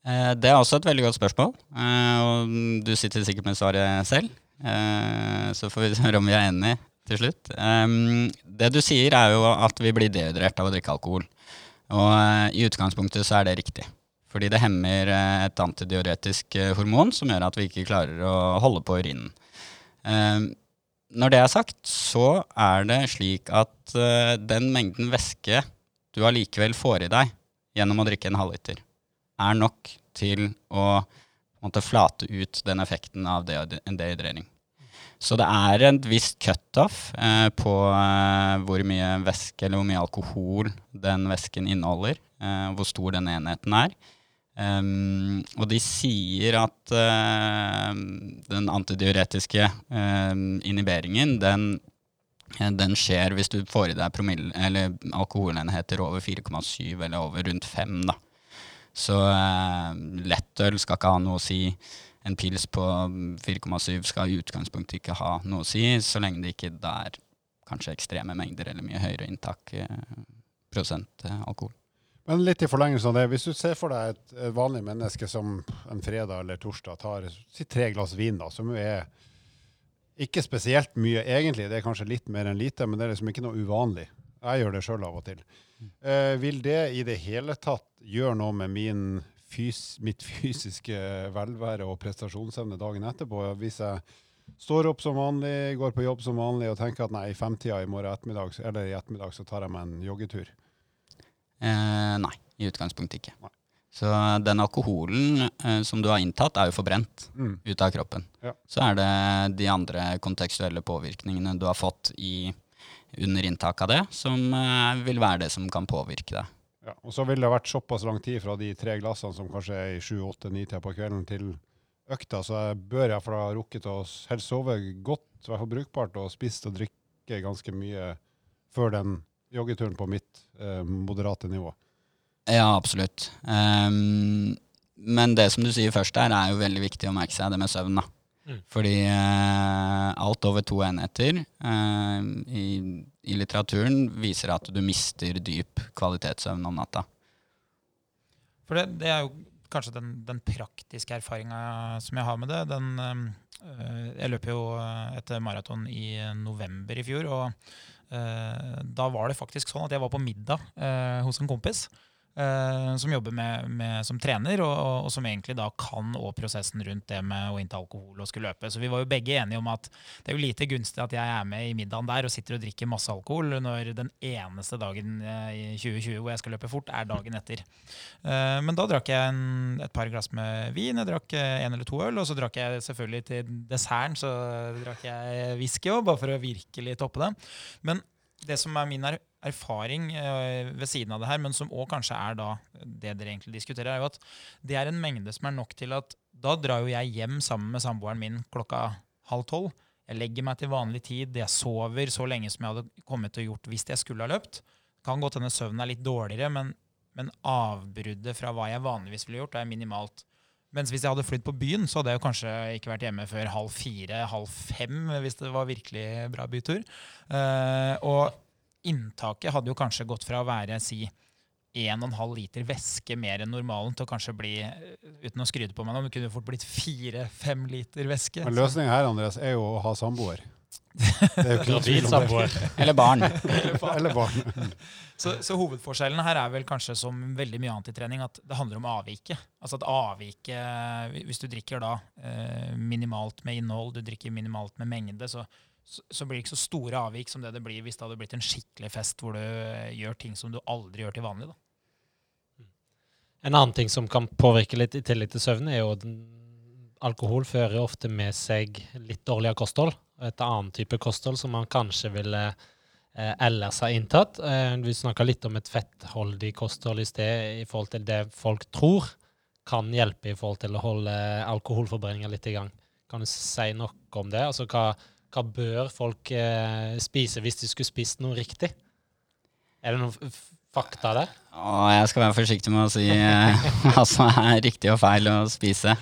Eh, det er også et veldig godt spørsmål, eh, og du sitter sikkert med svaret selv. Eh, så får vi høre om vi er enige til slutt. Det du sier, er jo at vi blir dehydrert av å drikke alkohol. Og i utgangspunktet så er det riktig. Fordi det hemmer et antidiuretisk hormon som gjør at vi ikke klarer å holde på urinen. Når det er sagt, så er det slik at den mengden væske du allikevel får i deg gjennom å drikke en halvliter, er nok til å måte, flate ut den effekten av dehydrering. Så det er en viss cutoff eh, på eh, hvor mye væske eller hvor mye alkohol den væsken inneholder, eh, hvor stor den enheten er. Um, og de sier at uh, den antidiuretiske uh, inhiberingen, den, den, skjer hvis du får i deg alkoholenheter over 4,7 eller over rundt 5. Da. Så uh, lettøl skal ikke ha noe å si. En pils på 4,7 skal i utgangspunktet ikke ha noe å si, så lenge det ikke er kanskje ekstreme mengder eller mye høyere inntak prosent alkohol. Men litt i forlengelse av det, hvis du ser for deg et, et vanlig menneske som en fredag eller torsdag tar si, tre glass vin, da, som jo er ikke spesielt mye egentlig, det er kanskje litt mer enn lite, men det er liksom ikke noe uvanlig. Jeg gjør det sjøl av og til. Eh, vil det i det hele tatt gjøre noe med min fys mitt fysiske velvære og prestasjonsevne dagen etterpå? Hvis jeg står opp som vanlig, går på jobb som vanlig og tenker at nei, i femtida i morgen ettermiddag, eller i ettermiddag så tar jeg meg en joggetur. Eh, nei, i utgangspunktet ikke. Nei. Så den alkoholen eh, som du har inntatt, er jo forbrent mm. ut av kroppen. Ja. Så er det de andre kontekstuelle påvirkningene du har fått i, under inntak av det, som eh, vil være det som kan påvirke deg. Ja, og så ville det vært såpass lang tid fra de tre glassene som kanskje er i sju, åtte, ni tida på kvelden, til økta, så jeg bør jeg ha rukket å helst sove godt, i hvert fall brukbart, og spist og drikke ganske mye før den joggeturen på mitt eh, moderate nivå. Ja, absolutt. Um, men det som du sier først der, er jo veldig viktig å merke seg det med søvn. da. Mm. Fordi uh, alt over to enheter uh, i, i, litteraturen viser at du mister dyp kvalitetssøvn om natta. For det, det er jo kanskje den, den praktiske erfaringa som jeg har med det. Den, øh, jeg løp jo et maraton i november i fjor. og øh, da var det faktisk sånn at jeg var på middag øh, hos en kompis. Uh, som jobber med, med, som trener, og, og, som egentlig da kan og prosessen rundt det med å innta alkohol og skulle løpe. Så vi var jo begge enige om at det er jo lite gunstig at jeg er med i middagen der og sitter og drikker masse alkohol, når den eneste dagen i 2020 hvor jeg skal løpe fort, er dagen etter. Uh, men da drakk jeg en, et par glass med vin, jeg drakk en eller to øl, og så drakk jeg selvfølgelig til desserten så drakk jeg whisky òg, bare for å virkelig toppe det. Men det som er min erfaring eh, ved siden av det her, men som òg kanskje er da det dere egentlig diskuterer, er jo at det er en mengde som er nok til at da drar jo jeg hjem sammen med samboeren min klokka halv tolv. Jeg legger meg til vanlig tid, jeg sover så lenge som jeg hadde kommet til å gjort hvis jeg skulle ha løpt. Kan godt hende søvnen er litt dårligere, men, men avbruddet fra hva jeg vanligvis ville gjort, er minimalt. Mens hvis jeg hadde flydd på byen, så hadde jeg jo kanskje ikke vært hjemme før halv fire, halv fem, hvis det var virkelig bra bytur. Uh, og inntaket hadde jo kanskje gått fra å være si 1,5 liter væske mer enn normalen til å kanskje bli, eh, uten å skryte på meg nå, men kunne fort blitt 4-5 liter væske. Men løsningen her Andreas, er jo å ha samboer. Det er jo ikke Eller barn. Eller barn. så, så, hovedforskjellen her er vel kanskje som veldig mye annet i trening, at det handler om avviket. Altså at avviket Hvis du drikker da eh, minimalt med innhold, du drikker minimalt med mengde, så, så, så, blir det ikke så store avvik som det det blir hvis det hadde blitt en skikkelig fest hvor du eh, gjør ting som du aldri gjør til vanlig. da. En annen ting som kan påvirke litt i tillegg til søvn, er jo at alkohol fører ofte med seg litt dårligere kosthold et annet type kosthold som man kanskje ville eh, ellers ha inntatt. Eh, vi snakka litt om et fettholdig kosthold i sted i forhold til det folk tror kan hjelpe i forhold til å holde alkoholforbrenninga litt i gang. Kan du si noe om det? Altså, hva, hva bør folk eh, spise hvis de skulle spist noe riktig? Er det noen fakta der? Å, jeg skal være forsiktig med å si eh, hva som er riktig og feil å spise.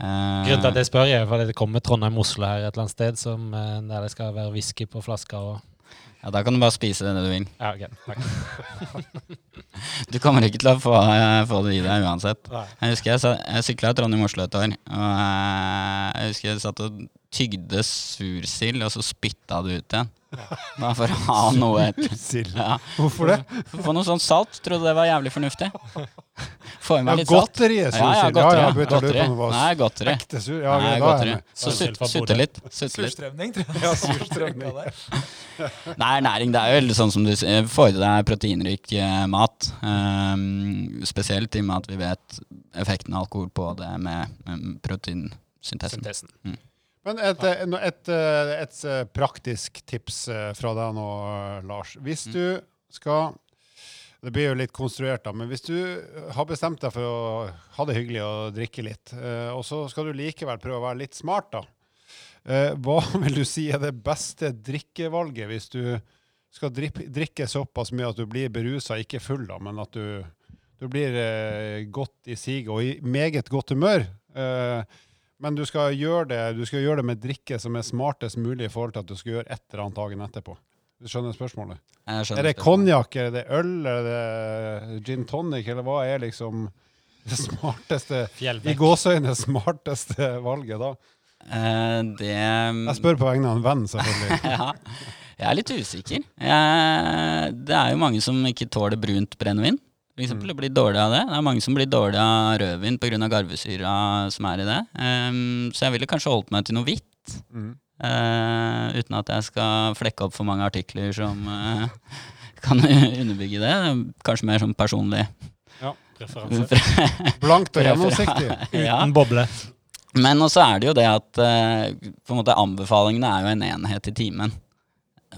Uh, Grunnen til at jeg spør, er fordi det kommer Trondheim-Oslo her et eller annet sted som, eh, der det skal være whisky på flaska. og... ja, da kan du bare spise det du vil. Ja, ok. Takk. Du kommer ikke til å få, få det i deg uansett. Nei. Jeg husker jeg, jeg sykla Trondheim-Oslo et år. Og jeg husker jeg satt og tygde sursild, og så spytta det ut igjen. Bare for å ha noe etter. Ja. Hvorfor det? Få noe sånt salt. Trodde det var jævlig fornuftig. Få i Ja, meg litt salt. godteriet Ja, ja, sursild. Ja, godteri. ja, godteri. på om Nei, godteri. ekte sur. Ja, Nei, er godteri. Så sutte litt. Sutte litt. Surstrømning, tror jeg. Ja, surstrømning. Nei, ernæring det er jo veldig sånn som du sier. Få i deg proteinrik eh, mat. Um, spesielt i og med at vi vet effekten av alkohol på det med um, proteinsyntesen. Syntesen. Men et, eh, et, eh, et, eh, praktisk tips fra deg nå, Lars. Hvis Mm. du skal Det blir jo litt konstruert, da, men hvis du har bestemt deg for å ha det hyggelig og drikke litt, og så skal du likevel prøve å være litt smart, da. Hva vil du si er det beste drikkevalget hvis du skal drikke, såpass mye at du blir berusa, ikke full, da, men at du, du blir godt i siget og i meget godt humør? Eh, men du skal, gjøre det, du skal gjøre det med drikke som er smartest mulig i forhold til at du skal gjøre et eller annet dagen etterpå. Du skjønner spørsmålet? Jeg skjønner Er det konjakk, er det øl, er det gin tonic, eller hva er liksom det smarteste I gåseøyne smarteste valget, da? Eh, det Jeg spør på vegne av en venn, selvfølgelig. ja. Jeg er litt usikker. Jeg, det er jo mange som ikke tåler brunt brennevin. For eksempel, det blir dårlig av det. Det er mange som blir dårlig av rødvin pga. garvesyra som er i det. Um, så jeg ville kanskje holdt meg til noe hvitt. Mm. Uh, uten at jeg skal flekke opp for mange artikler som uh, kan underbygge det. Kanskje mer sånn personlig. Preferanse. Blankt og gjennomsiktig. ja. Uten boble. Men også er det jo det at uh, på en måte anbefalingene er jo en enhet i timen.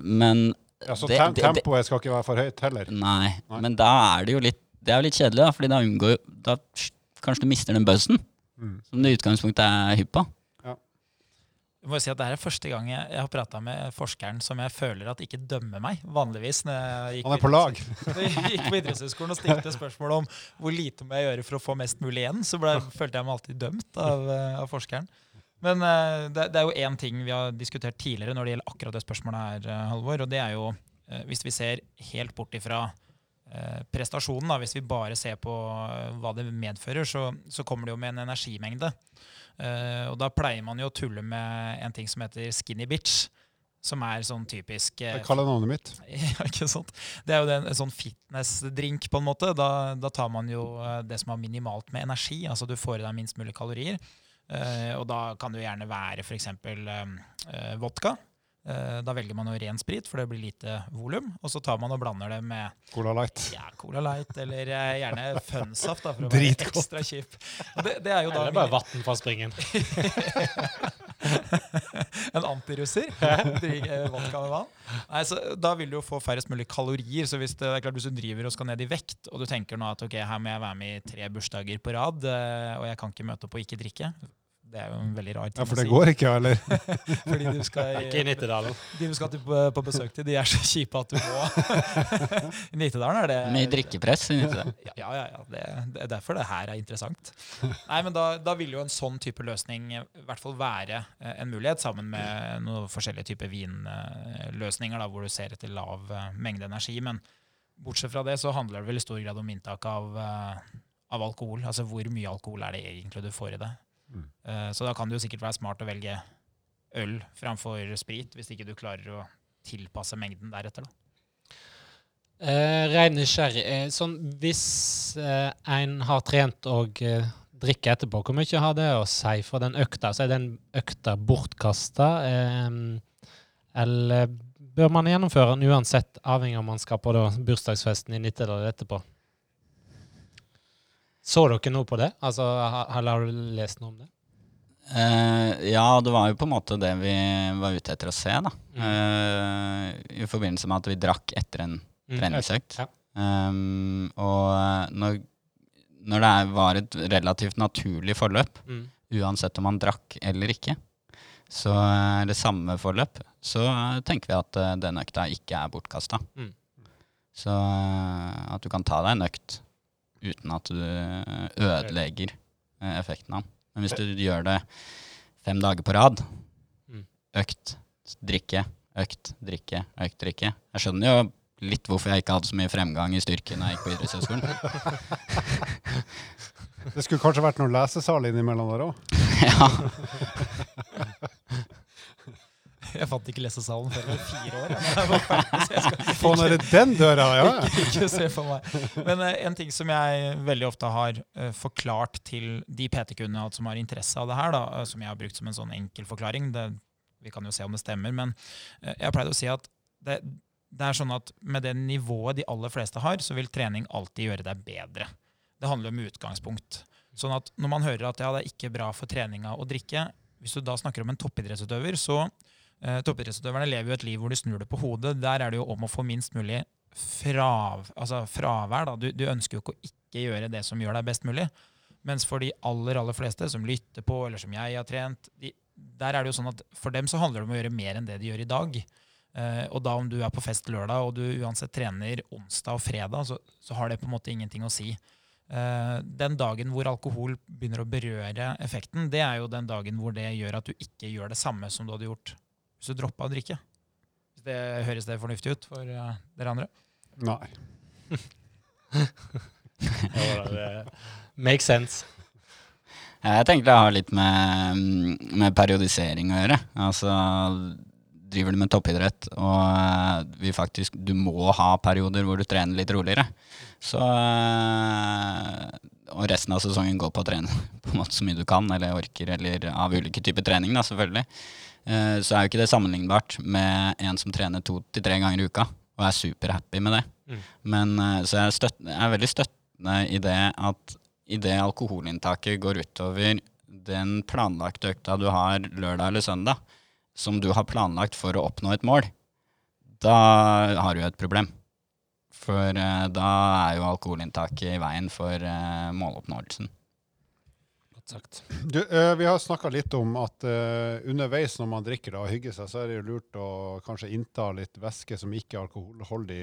Men Ja, så tem tempoet skal ikke være for høyt heller. Nei, Nei. men da er det jo litt Det er jo litt kjedelig, da, fordi da unngår da, Kanskje du mister den buzzen Mm. som du i utgangspunktet er hypp på. Jeg må jo si at Det her er første gang jeg, jeg har prata med forskeren som jeg føler at ikke dømmer meg. Vanligvis når jeg gikk Han er på lag. Jeg gikk på idrettshøyskolen og stilte spørsmål om hvor lite må jeg gjøre for å få mest mulig igjen, så ble, følte jeg meg alltid dømt av, eh, av forskeren. Men eh, det, det er jo én ting vi har diskutert tidligere når det gjelder akkurat det spørsmålet her, eh, Halvor. Og det er jo hvis vi ser helt bort ifra prestasjonen, da, hvis vi bare ser på eh, hva det medfører, så, så kommer det jo med en energimengde. Uh, og da pleier man jo å tulle med en ting som heter skinny bitch. Som er sånn typisk Det Jeg kaller navnet mitt. ja, ikke sant? Det er jo en sånn fitnessdrink, på en måte. Da, da tar man jo eh, det som har minimalt med energi. Altså du får i deg minst mulig kalorier. Uh, og da kan det jo gjerne være f.eks. Uh, vodka. Eh, da velger man jo ren sprit, for det blir lite volum. Og så tar man og blander det med Cola Light. ja, Cola Light eller eh, gjerne Funsaft, da, for å være Dritgodt. ekstra kjip. Det, det er jo da Eller bare vann fra springen. en antirusser. Vodka med vann. Nei, så Da vil du jo få færrest mulig kalorier. Så hvis, det, er klart hvis du driver og skal ned i vekt, og du tenker nå at ok, her må jeg være med i tre bursdager på rad, eh, og jeg kan ikke møte opp og ikke drikke Det er jo en veldig rar ting å si. Ja, for det går ikke, eller? Fordi du skal, Ikke i Nittedalen. de du skal til, på, på besøk til, de er så kjipe at du må I Nittedalen er det Mye drikkepress. i Nittedalen. ja, ja, ja, ja. Det, det er derfor det her er interessant. Nei, men da, da vil jo en sånn type løsning i hvert fall være eh, en mulighet, sammen med noen forskjellige typer vinløsninger, da, hvor du ser etter lav eh, mengde energi. Men bortsett fra det så handler det vel i stor grad om inntak av, eh, av alkohol. Altså hvor mye alkohol er det egentlig du får i det. Eh, Så da kan det jo sikkert være smart å velge øl framfor sprit, hvis ikke du klarer å tilpasse mengden deretter. da. Eh, Rein nysgjerrig. Eh, sånn, hvis eh, en har trent og eh, drikker etterpå, hvor mye har det å si for den økta? Så er den økta bortkasta? Eh, eller bør man gjennomføre den uansett, avhengig av om man skal på da, bursdagsfesten i Nittedal etterpå? Så dere noe på det? Altså, eller har du lest noe om det? Uh, ja, det var jo på en måte det vi var ute etter å se, da. Mm. Uh, I forbindelse med at vi drakk etter en Mm, treningsøkt. Ja. Um, og når, når det var et relativt naturlig forløp, Mm. uansett om man drakk eller ikke, så er det samme forløp, så tenker vi at uh, den økta ikke er bortkasta. Mm. Så at du kan ta deg en økt uten at du eh, ødelegger eh, effekten av den. Men hvis du gjør det fem dager på rad, Mm. økt, drikke, økt, drikke, økt, drikke Jeg skjønner jo litt hvorfor jeg ikke hadde så mye fremgang i styrke når jeg gikk på idrettshøyskolen. Det skulle kanskje vært noen lesesal innimellom der òg? ja. Jeg fant ikke lesesalen før jeg var fire år. jeg. Jeg var ferdig, Få det er den døra, ja. ikke, ikke se for meg. Men eh, en ting som jeg veldig ofte har eh, forklart til de PT-kundene som har interesse av det her, da, eh, som jeg har brukt som en sånn enkel forklaring, det, vi kan jo se om det stemmer, men jeg pleide å si at det, det er sånn at med det nivået de aller fleste har, så vil trening alltid gjøre deg bedre. Det handler om utgangspunkt. Sånn at når man hører at ja, det er ikke bra for treninga å drikke, hvis du da snakker om en toppidrettsutøver, så eh, toppidrettsutøverne lever jo et liv hvor de snur det på hodet. Der er det jo om å få minst mulig frav, altså fravær. Da. Du, du ønsker jo ikke å ikke gjøre det som gjør deg best mulig. Mens for de aller aller fleste som lytter på, eller som jeg har trent, de, der er det jo sånn at for dem så handler det om å gjøre mer enn det de gjør i dag. Eh, og da om du er på fest lørdag og du uansett trener onsdag og fredag, så, så har det på en måte ingenting å si. Eh, den dagen hvor alkohol begynner å berøre effekten, det er jo den dagen hvor det gjør at du ikke gjør det samme som du hadde gjort hvis du droppa å drikke. Hvis det Høres det fornuftig ut for uh, dere andre? Nei. Ja, det Makes sense. Jeg tenker det har litt med, med periodisering å gjøre. Altså, driver du med toppidrett, og eh, vi faktisk, du må ha perioder hvor du trener litt roligere, så eh, Og resten av sesongen går på å trene på en måte så mye du kan, eller orker, eller av ulike typer trening, da, selvfølgelig. Eh, Så er jo ikke det sammenlignbart med en som trener to til tre ganger i uka, og er superhappy med det. Mm. Men eh, Så jeg jeg er veldig støttende i det at idet alkoholinntaket går utover den planlagte økta du har lørdag eller søndag, som du har planlagt for å oppnå et mål, da har du et problem. For eh, da er jo alkoholinntaket i veien for måloppnåelsen. Sagt. Du, uh, vi har snakka litt om at uh, underveis når man drikker da, og hygger seg, så er det jo lurt å kanskje innta litt væske som ikke er alkoholholdig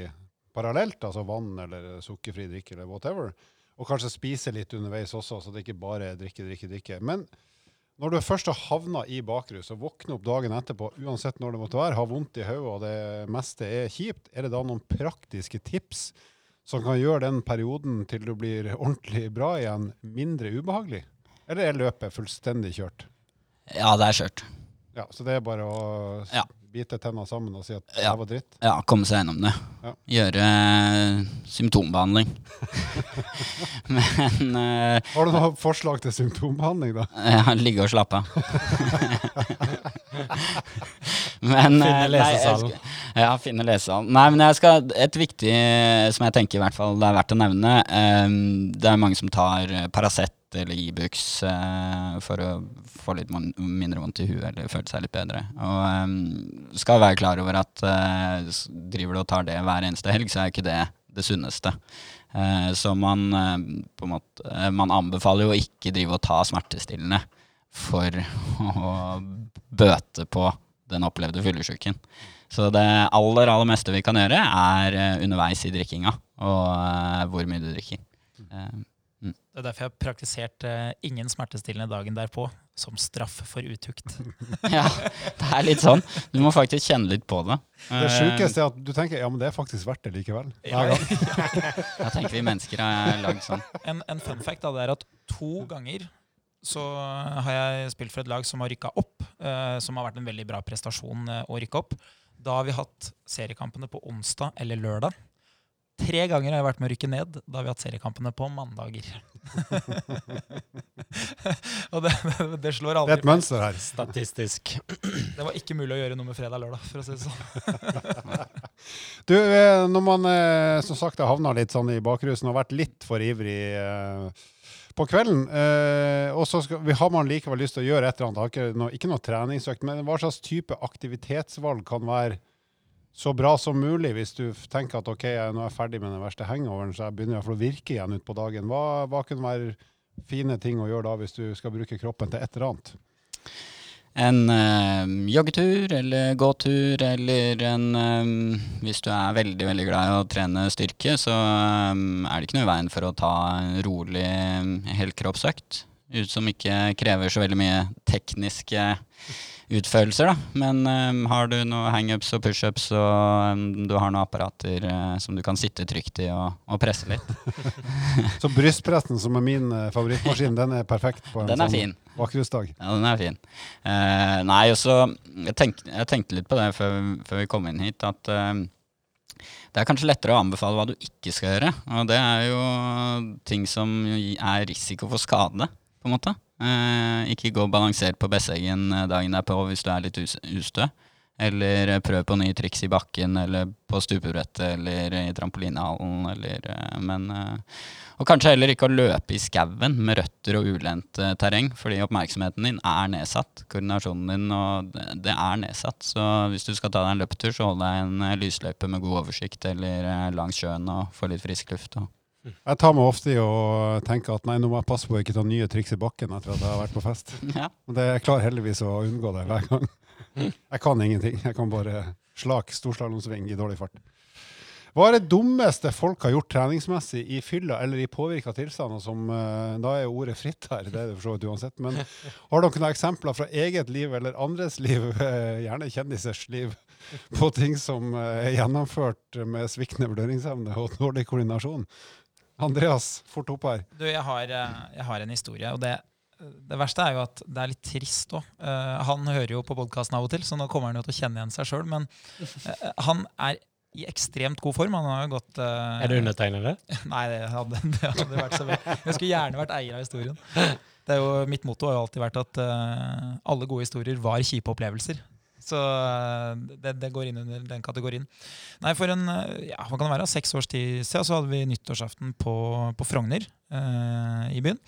parallelt, altså vann eller sukkerfri drikke eller whatever. Og kanskje spise litt underveis også, så det ikke bare er drikke, drikke, drikke. Men når du først har havna i bakrus og våkner opp dagen etterpå, uansett når det måtte være, har vondt i hodet og det meste er kjipt, er det da noen praktiske tips som kan gjøre den perioden til du blir ordentlig bra igjen, mindre ubehagelig? Eller er løpet fullstendig kjørt? Ja, det er kjørt. Ja, Så det er bare å Ja. bite tenna sammen og si at Ja. det var dritt? Ja, komme seg gjennom det. Ja. Gjøre eh, symptombehandling. Men uh, Har du noe forslag til symptombehandling, da? Ja, ligge og slappe av. men Finne eh, nei, lesesalen. skal- Ja, finne lesesalen. Nei, men jeg skal Et viktig som jeg tenker i hvert fall det er verdt å nevne um, Det er mange som tar eh, Paracet eller Ibux eh, for å få litt mindre vondt i huet eller føle seg litt bedre. Og eh, skal være klar over at eh, driver du og tar det hver eneste helg, så er ikke det det sunneste. Eh, så man, eh, på en måte, man anbefaler jo ikke drive og ta smertestillende for å bøte på den opplevde fyllesyken. Så det aller, aller meste vi kan gjøre, er underveis i drikkinga, og hvor mye du drikker. Eh, Det er derfor jeg har praktisert eh, ingen smertestillende dagen derpå, som straff for utukt. ja, det er litt sånn. Du må faktisk kjenne litt på det. Det Eh, sjukeste er at du tenker ja, men det er faktisk verdt det likevel. Ja, ja. Da tenker vi mennesker er lagd sånn. En, en fun fact da, det er at to ganger så har jeg spilt for et lag som har rykka opp, eh, som har vært en veldig bra prestasjon eh, å rykke opp. Da har vi hatt seriekampene på onsdag eller lørdag. Tre ganger har jeg vært med å rykke ned. Da har vi hatt seriekampene på mandager. Og det, det, det slår Det er aldri et mønster her. Statistisk. Det var ikke mulig å gjøre noe med fredag-lørdag, for å si det sånn. Du, eh, når man eh, som sagt har havna litt sånn i bakrusen og vært litt for ivrig eh, på kvelden, eh, og så skal, har man likevel lyst til å gjøre et eller annet, ikke noe, ikke noe treningsøkt, men hva slags type aktivitetsvalg kan være så bra som mulig hvis du tenker at ok, jeg, nå er jeg ferdig med den verste hangoveren, så jeg begynner i hvert fall å virke igjen ut på dagen. Hva, hva kunne være fine ting å gjøre da hvis du skal bruke kroppen til et eller annet? en øh, joggetur eller gåtur eller en øh, Hvis du er veldig veldig glad i å trene styrke, så øh, er det ikke noe i veien for å ta en rolig helkroppsøkt. Ut som ikke krever så veldig mye tekniske utførelser, da. Men um, har du noen hangups og pushups og um, du har noen apparater uh, som du kan sitte trygt i og, og presse litt. Så brystpressen, som er min uh, favorittmaskin, den er perfekt på en Den er sånn fin. bakgrunnsdag. Ja, den er fin. Uh, nei, også jeg, tenk, jeg tenkte litt på det før, før vi kom inn hit, at eh, det er kanskje lettere å anbefale hva du ikke skal gjøre. Og det er jo ting som er risiko for skade, på en måte. Eh, ikke gå balansert på Besseggen eh, dagen derpå hvis du er litt ustø. Eller eh, prøv på nye triks i bakken, eller på stupebrettet, eller i trampolinehallen, eller Men og kanskje heller ikke å løpe i skauen med røtter og ulendt terreng, fordi oppmerksomheten din er nedsatt. Koordinasjonen din og det, er nedsatt. Så hvis du skal ta deg en løpetur, så hold deg en lysløype med god oversikt, eller langs sjøen og få litt frisk luft. Og. Jeg tar meg ofte i å tenke at nei, nå må jeg passe på å ikke ta nye triks i bakken etter at jeg har vært på fest. Ja. Det jeg klarer heldigvis å unngå det hver gang. Jeg kan ingenting. Jeg kan bare slak storslalåmsving i dårlig fart. Hva er det dummeste folk har gjort treningsmessig i fylla eller i påvirka tilstand? Som, eh, da er jo ordet fritt her, det er det for så vidt uansett. Men har dere noen eksempler fra eget liv eller andres liv, gjerne kjendisers liv, på ting som eh, er gjennomført med sviktende vurderingsevne og dårlig koordinasjon? Andreas, fort opp her. Du, jeg har, eh, jeg har en historie, og det, det verste er jo at det er litt trist òg. han hører jo på podkasten av og til, så nå kommer han jo til å kjenne igjen seg sjøl. Men uh, han er i ekstremt god form. Han har jo gått uh, Er det undertegnede? Nei, det hadde, det hadde vært så bra. Jeg skulle gjerne vært eier av historien. Det er jo, mitt motto har jo alltid vært at eh, alle gode historier var kjipe opplevelser. Så eh, det, det går inn under den kategorien. Nei, For en eh, ja, hva kan det være, seks års tid siden så hadde vi nyttårsaften på, på Frogner eh, i byen.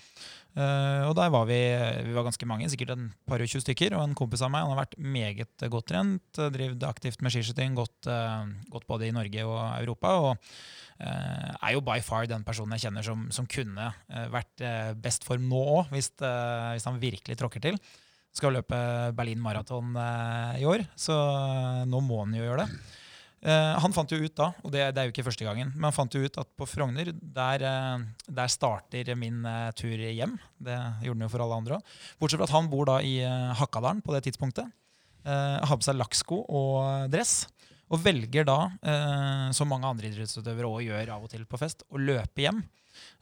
Eh, og der var vi, vi var ganske mange, sikkert en par og tjue stykker. Og en kompis av meg han har vært meget godt trent, eh, drevet aktivt med skiskyting, gått, eh, gått både i Norge og Europa. og er jo by far den personen jeg kjenner som, som kunne vært best form nå òg, hvis, hvis han virkelig tråkker til. Skal løpe Berlin Marathon eh, i år, så eh, nå må han jo gjøre det. Eh, han fant jo ut da, og det, det er jo ikke første gangen, men han fant jo ut at på Frogner, der, der starter min tur hjem. Det gjorde han jo for alle andre òg. Bortsett fra at han bor da i Hakadalen på det tidspunktet. Har på seg lakksko og dress. Og velger da, som mange andre idrettsutøvere også gjør av og til på fest, å løpe hjem.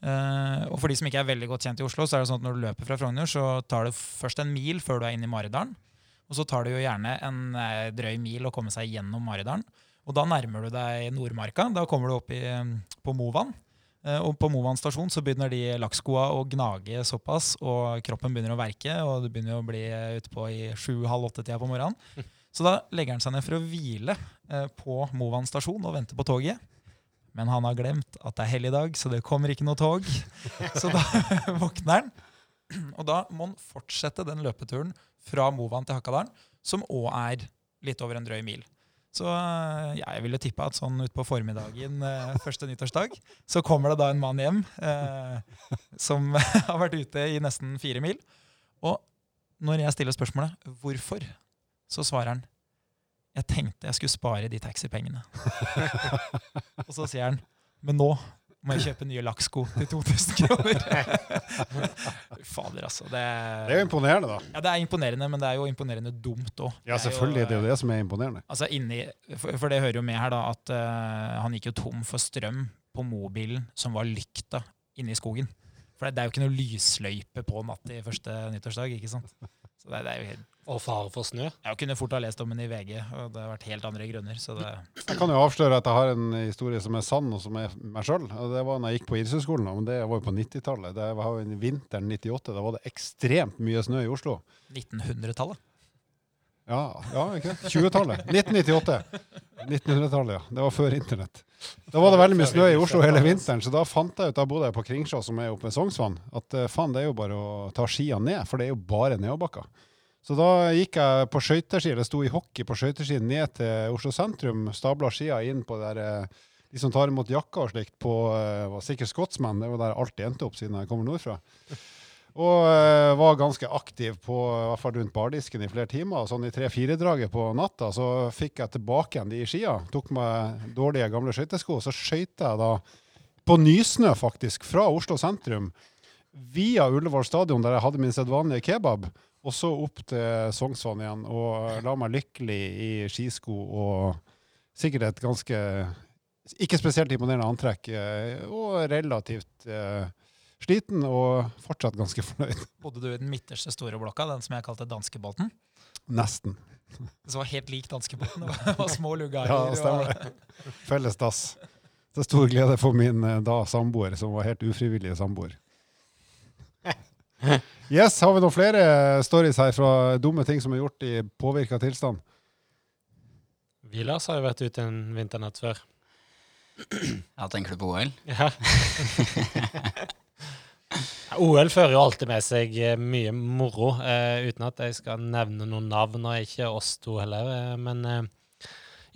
Eh, og for de som ikke er veldig godt kjent i Oslo, så er det sånn at når du løper fra Frogner, så tar det først en mil før du er inne i Maridalen. Og så tar det jo gjerne en eh, drøy mil å komme seg gjennom Maridalen. Og da nærmer du deg Nordmarka. Da kommer du opp i, eh, på Movan. Og på Movan stasjon så begynner de lakkskoa å gnage såpass, og kroppen begynner å verke, og du begynner å bli ute utpå i sju-halv åtte-tida på morgenen. Så da legger han seg ned for å hvile på Movan stasjon og vente på toget. Men han har glemt at det er helligdag, så det kommer ikke noe tog. Så da våkner han. Og da må han fortsette den løpeturen fra Movan til Hakadalen, som òg er litt over en drøy mil. Så eh, ja, jeg ville tippe at sånn utpå formiddagen eh, første nyttårsdag, så kommer det da en mann hjem eh, som har vært ute i nesten fire mil. Og når jeg stiller spørsmålet 'hvorfor', så svarer han 'jeg tenkte jeg skulle spare de taxipengene'. Og så sier han 'men nå må jeg kjøpe nye lakksko til 2000 kroner'. Fader, altså. Det, Det er jo imponerende, da. ja, det er imponerende, men det er jo imponerende dumt òg. Ja, selvfølgelig. Det er jo det som er imponerende. Altså inni, for, for det hører jo med her da at uh, han gikk jo tom for strøm på mobilen som var lykta inne i skogen. For det, det er jo ikke noe lysløype på natt i første nyttårsdag. ikke sant? Så det, det er jo helt, Og fare for snø. Jeg kunne fort ha lest om den i VG, og det har vært helt andre grunner. så det... Jeg kan jo avsløre at jeg har en historie som er sann, og som er meg sjøl. Det var når jeg gikk på idrettshøyskolen, men det var jo på 90-tallet. Det var jo i vinteren 98. Da var det ekstremt mye snø i Oslo. 1900-tallet. Ja, ja ikke det? 20-tallet. 1998. 1900-tallet, ja. Det var før internett. Da var det veldig mye snø i Oslo hele vinteren, så da fant jeg ut, da bodde jeg på Kringsjå, som er oppe ved Sognsvann, at eh, faen, det er jo bare å ta skia ned, for det er jo bare nedoverbakker. Så da gikk jeg på skøyteski, eller sto i hockey på skøyteski ned til Oslo sentrum, stabla skia inn på der eh, de som tar imot jakka og slikt på eh, var sikkert skotsmenn. det var der alltid endte opp siden jeg kommer nordfra. Og eh, var ganske aktiv på, i hvert fall rundt bardisken i flere timer. Sånn i tre-fire-draget på natta så fikk jeg tilbake igjen de skia. Tok meg dårlige gamle skøytesko, så skøyta jeg da på nysnø, faktisk, fra Oslo sentrum via Ullevål stadion, der jeg hadde min sedvanlige kebab, og så opp til Sognsvann igjen og la meg lykkelig i skisko og sikkert et ganske ikke spesielt imponerende antrekk, eh, og relativt eh, sliten og fortsatt ganske fornøyd. Bodde du i den midterste store blokka, den som jeg kalte danskebåten? Nesten. Så var helt lik danskebåten. Det var små lugarer. Ja, stemmer det. Felles dass. Til stor glede for min eh, da samboer, som var helt ufrivillig samboer. Yes, Har vi noen flere stories her fra dumme ting som er gjort i påvirka tilstand? Vilas har jo vært ute en vinternatt før. Ja, tenker du på OL? Ja. OL fører jo alltid med seg eh, mye moro, eh, uten at jeg skal nevne noen navn, og ikke oss to heller. Eh, men eh,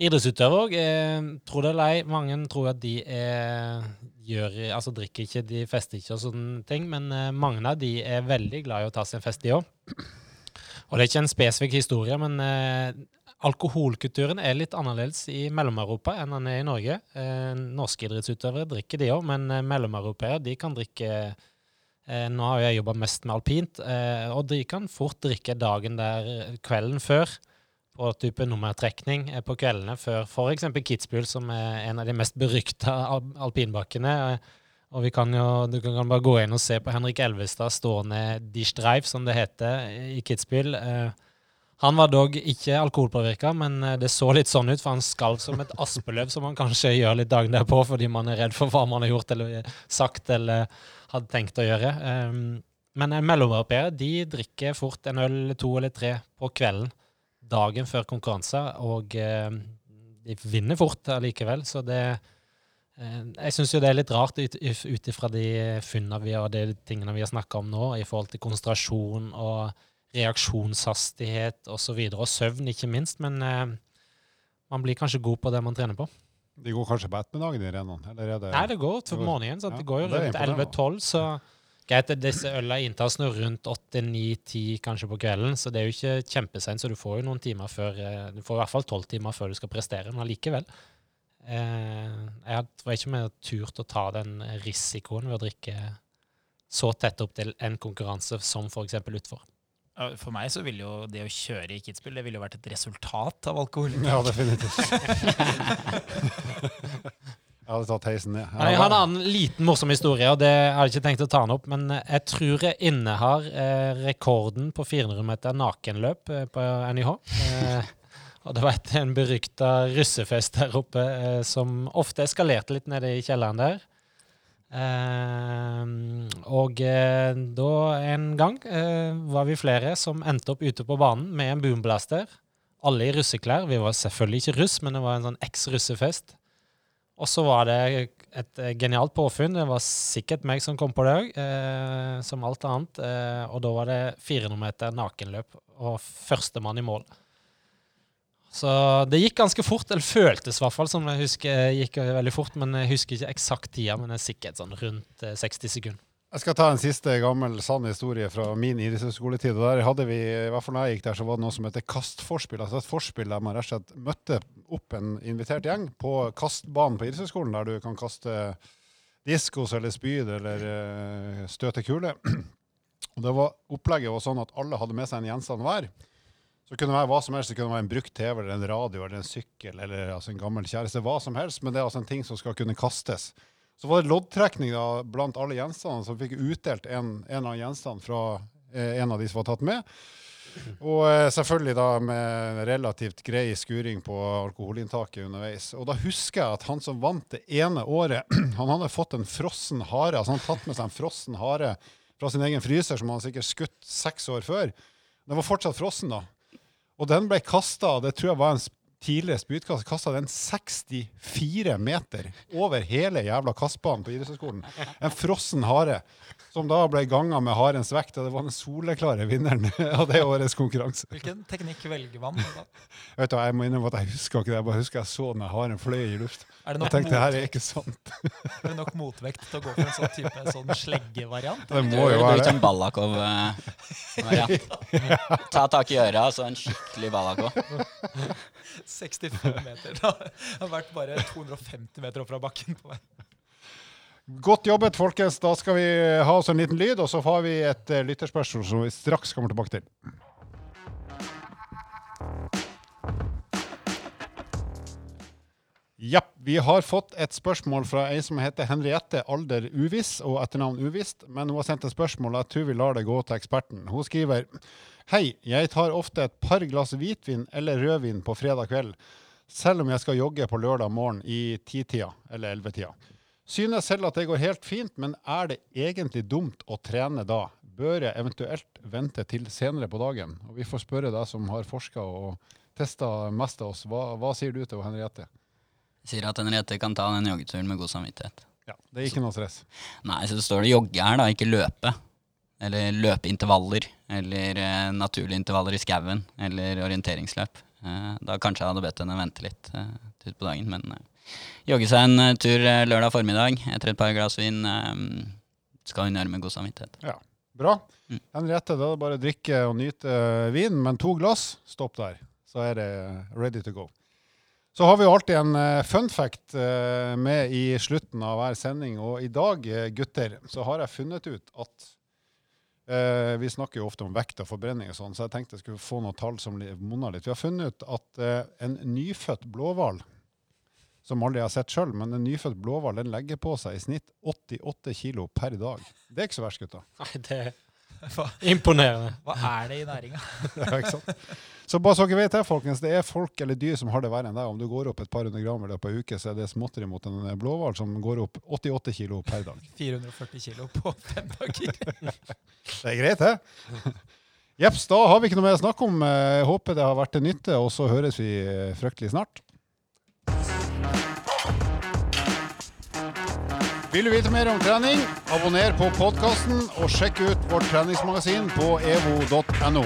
idrettsutøvere òg, eh, tro det eller ei, mange tror at de er, gjør, altså drikker ikke, de fester ikke og sånne ting, men eh, mange av de er veldig glad i å ta seg en fest, de òg. Og det er ikke en spesifikk historie, men eh, alkoholkulturen er litt annerledes i Mellom-Europa enn den er i Norge. Eh, norske idrettsutøvere drikker de òg, men eh, mellomeuropeere kan drikke eh, Nå har jeg jobba mest med alpint, eh, og de kan fort drikke dagen der eh, kvelden før. På type nummertrekning eh, på kveldene før f.eks. Kitzbühel, som er en av de mest berykta alpinbakkene. Eh, og vi kan jo, Du kan bare gå inn og se på Henrik Elvestad stående Die Streif, som det heter, i Kitzbühel. Eh, han var dog ikke alkoholpåvirka, men det så litt sånn ut, for han skalv som et aspeløv, som man kanskje gjør litt dagen derpå fordi man er redd for hva man har gjort eller sagt eller hadde tenkt å gjøre. Men en mellomeuropeere de drikker fort en øl to eller tre på kvelden dagen før konkurranse, og eh, de vinner fort allikevel. Så det eh, Jeg syns jo det er litt rart ut ifra de funnene vi og de tingene vi har snakka om nå, i forhold til konsentrasjon og reaksjonshastighet osv., og, så videre, og søvn ikke minst. Men eh, man blir kanskje god på det man trener på. De går kanskje på ettermiddagen, de rennene? Eller er det Nei, det går til det morgenen. Så ja, det går jo rundt 11-12, så greit, det- disse øla inntas nå rundt 8-9-10 kanskje på kvelden, så det er jo ikke kjempeseint, så du får jo noen timer før eh, Du får i hvert fall 12 timer før du skal prestere, men allikevel. Eh, jeg tror ikke ikke har turt å ta den risikoen ved å drikke så tett opp til en konkurranse som f.eks. utfor. For meg så ville jo det å kjøre i Kitzbühel det ville jo vært et resultat av alkohol. Ja, definitivt. jeg hadde tatt heisen ned. Ja. jeg har en annen liten morsom historie, og det har jeg ikke tenkt å ta den opp. Men jeg tror jeg innehar eh, rekorden på 400 meter nakenløp eh, på NIH. Eh, og det var et, en berykta russefest der oppe eh, som ofte eskalerte litt nede i kjelleren der. Eh, og eh, da en gang var vi flere som endte opp ute på banen med en boomblaster. Alle i russeklær. Vi var selvfølgelig ikke russ, men det var en sånn eks-russefest. Og så var det et eh, genialt påfunn. Det var sikkert meg som kom på det òg, eh, som alt annet. Eh, og da var det 400 meter nakenløp og førstemann i mål. Så det gikk ganske fort, eller føltes i hvert fall som jeg husker gikk veldig fort. Men jeg husker ikke eksakt tida, men det er sikkert sånn rundt eh, 60 sekunder. Jeg skal ta en siste gammel sann historie fra min idrettshøyskoletid. Der hadde vi, i hvert fall når jeg gikk der, så var det noe som heter kastforspill. Altså et forspill der man rett og slett møtte opp en invitert gjeng på kastbanen på idrettshøyskolen, der du kan kaste diskos eller spyd eller eh, støte kule. Og det var Opplegget var sånn at alle hadde med seg en gjenstand hver. Så kunne det være hva som helst. Det kunne være en brukt TV eller en radio eller en sykkel eller altså en gammel kjæreste. Hva som helst, men det er altså en ting som skal kunne kastes. Så var det loddtrekning da, blant alle gjenstandene, som fikk utdelt en, en eller annen gjenstand fra eh, en av de som var tatt med. Og eh, selvfølgelig da med relativt grei skuring på alkoholinntaket underveis. Og da husker jeg at han som vant det ene året, han hadde fått en frossen hare. altså Han hadde tatt med seg en frossen hare fra sin egen fryser, som han sikkert skutt seks år før. Den var fortsatt frossen da. Og den ble kasta, det tror jeg var en tidligere spydkast kasta den 64 meter over hele jævla kastbanen på idrettshøyskolen. En frossen hare som da ble ganga med harens vekt, og det var den soleklare vinneren av det årets konkurranse. Hvilken teknikk velger man? da? Vet du, Jeg må innrømme at jeg husker ikke det, jeg bare husker jeg så den haren fløy i luft. Er det Jeg tenkte det her er ikke sant. er det nok motvekt til å gå for en sånn type sånn sleggevariant? Det må jo være det. en Ballakov-variant. Ta tak i øra, så en skikkelig Ballakov. 65 meter. Det har vært bare 250 meter opp fra bakken på vei. Godt jobbet, folkens. Da skal vi ha oss en liten lyd, og så har vi et uh, lytterspørsmål som vi straks kommer tilbake til. Ja, vi har fått et spørsmål fra ei som heter Henriette Alder Uviss, og etternavn uvisst, men hun har sendt et spørsmål, og jeg tror vi lar det gå til eksperten. Hun skriver Hei, jeg tar ofte et par glass hvitvin eller rødvin på fredag kveld, selv om jeg skal jogge på lørdag morgen i titida eller ellevetida. Synes selv at det går helt fint, men er det egentlig dumt å trene da? Bør jeg eventuelt vente til senere på dagen? Og vi får spørre deg som har forska og testa mest av oss. Hva, hva sier du til Henriette? Sier at Henriette kan ta den joggeturen med god samvittighet. Ja, Det er ikke noe stress. Nei, så det står det jogge her, da, ikke løpe. Eller løpeintervaller. Eller eh, naturlige intervaller i skauen. Eller orienteringsløp. Eh, da kanskje jeg hadde bedt henne vente litt eh, ut på dagen. Men eh, jogge seg en eh, tur eh, lørdag formiddag etter et par glass vin eh, skal hun gjøre med god samvittighet. Ja, Bra. Mm. Henriette, da er det bare å drikke og nyte eh, vin, men to glass, stopp der. Så er det ready to go. Så har vi jo alltid en eh, fun fact eh, med i slutten av hver sending. Og i dag, eh, gutter, så har jeg funnet ut at eh, Vi snakker jo ofte om vekt og forbrenning og sånn, så jeg tenkte jeg skulle få noen tall som monner litt. Vi har funnet ut at eh, en nyfødt blåhval, som aldri har sett sjøl, men en nyfødt blåhval den legger på seg i snitt 88 kilo per dag. Det er ikke så verst, gutta. Nei, det er imponerende. hva er det i næringa? Ja, ikke sant? Så bare så dere vet det, folkens, det er folk eller dyr som har det verre enn deg. Om du går opp et par hundre gram i løpet av en uke, så er det småtteri mot en blåhval som går opp 88 kilo per dag. 440 kilo på fem dager. Det er greit, det. Jepps, da har vi ikke noe mer å snakke om. Eh, Jeg håper det har vært til nytte, og så høres vi eh, fryktelig snart. Vil du vite mer om trening, abonner på podkasten og sjekk ut vårt treningsmagasin på evo.no.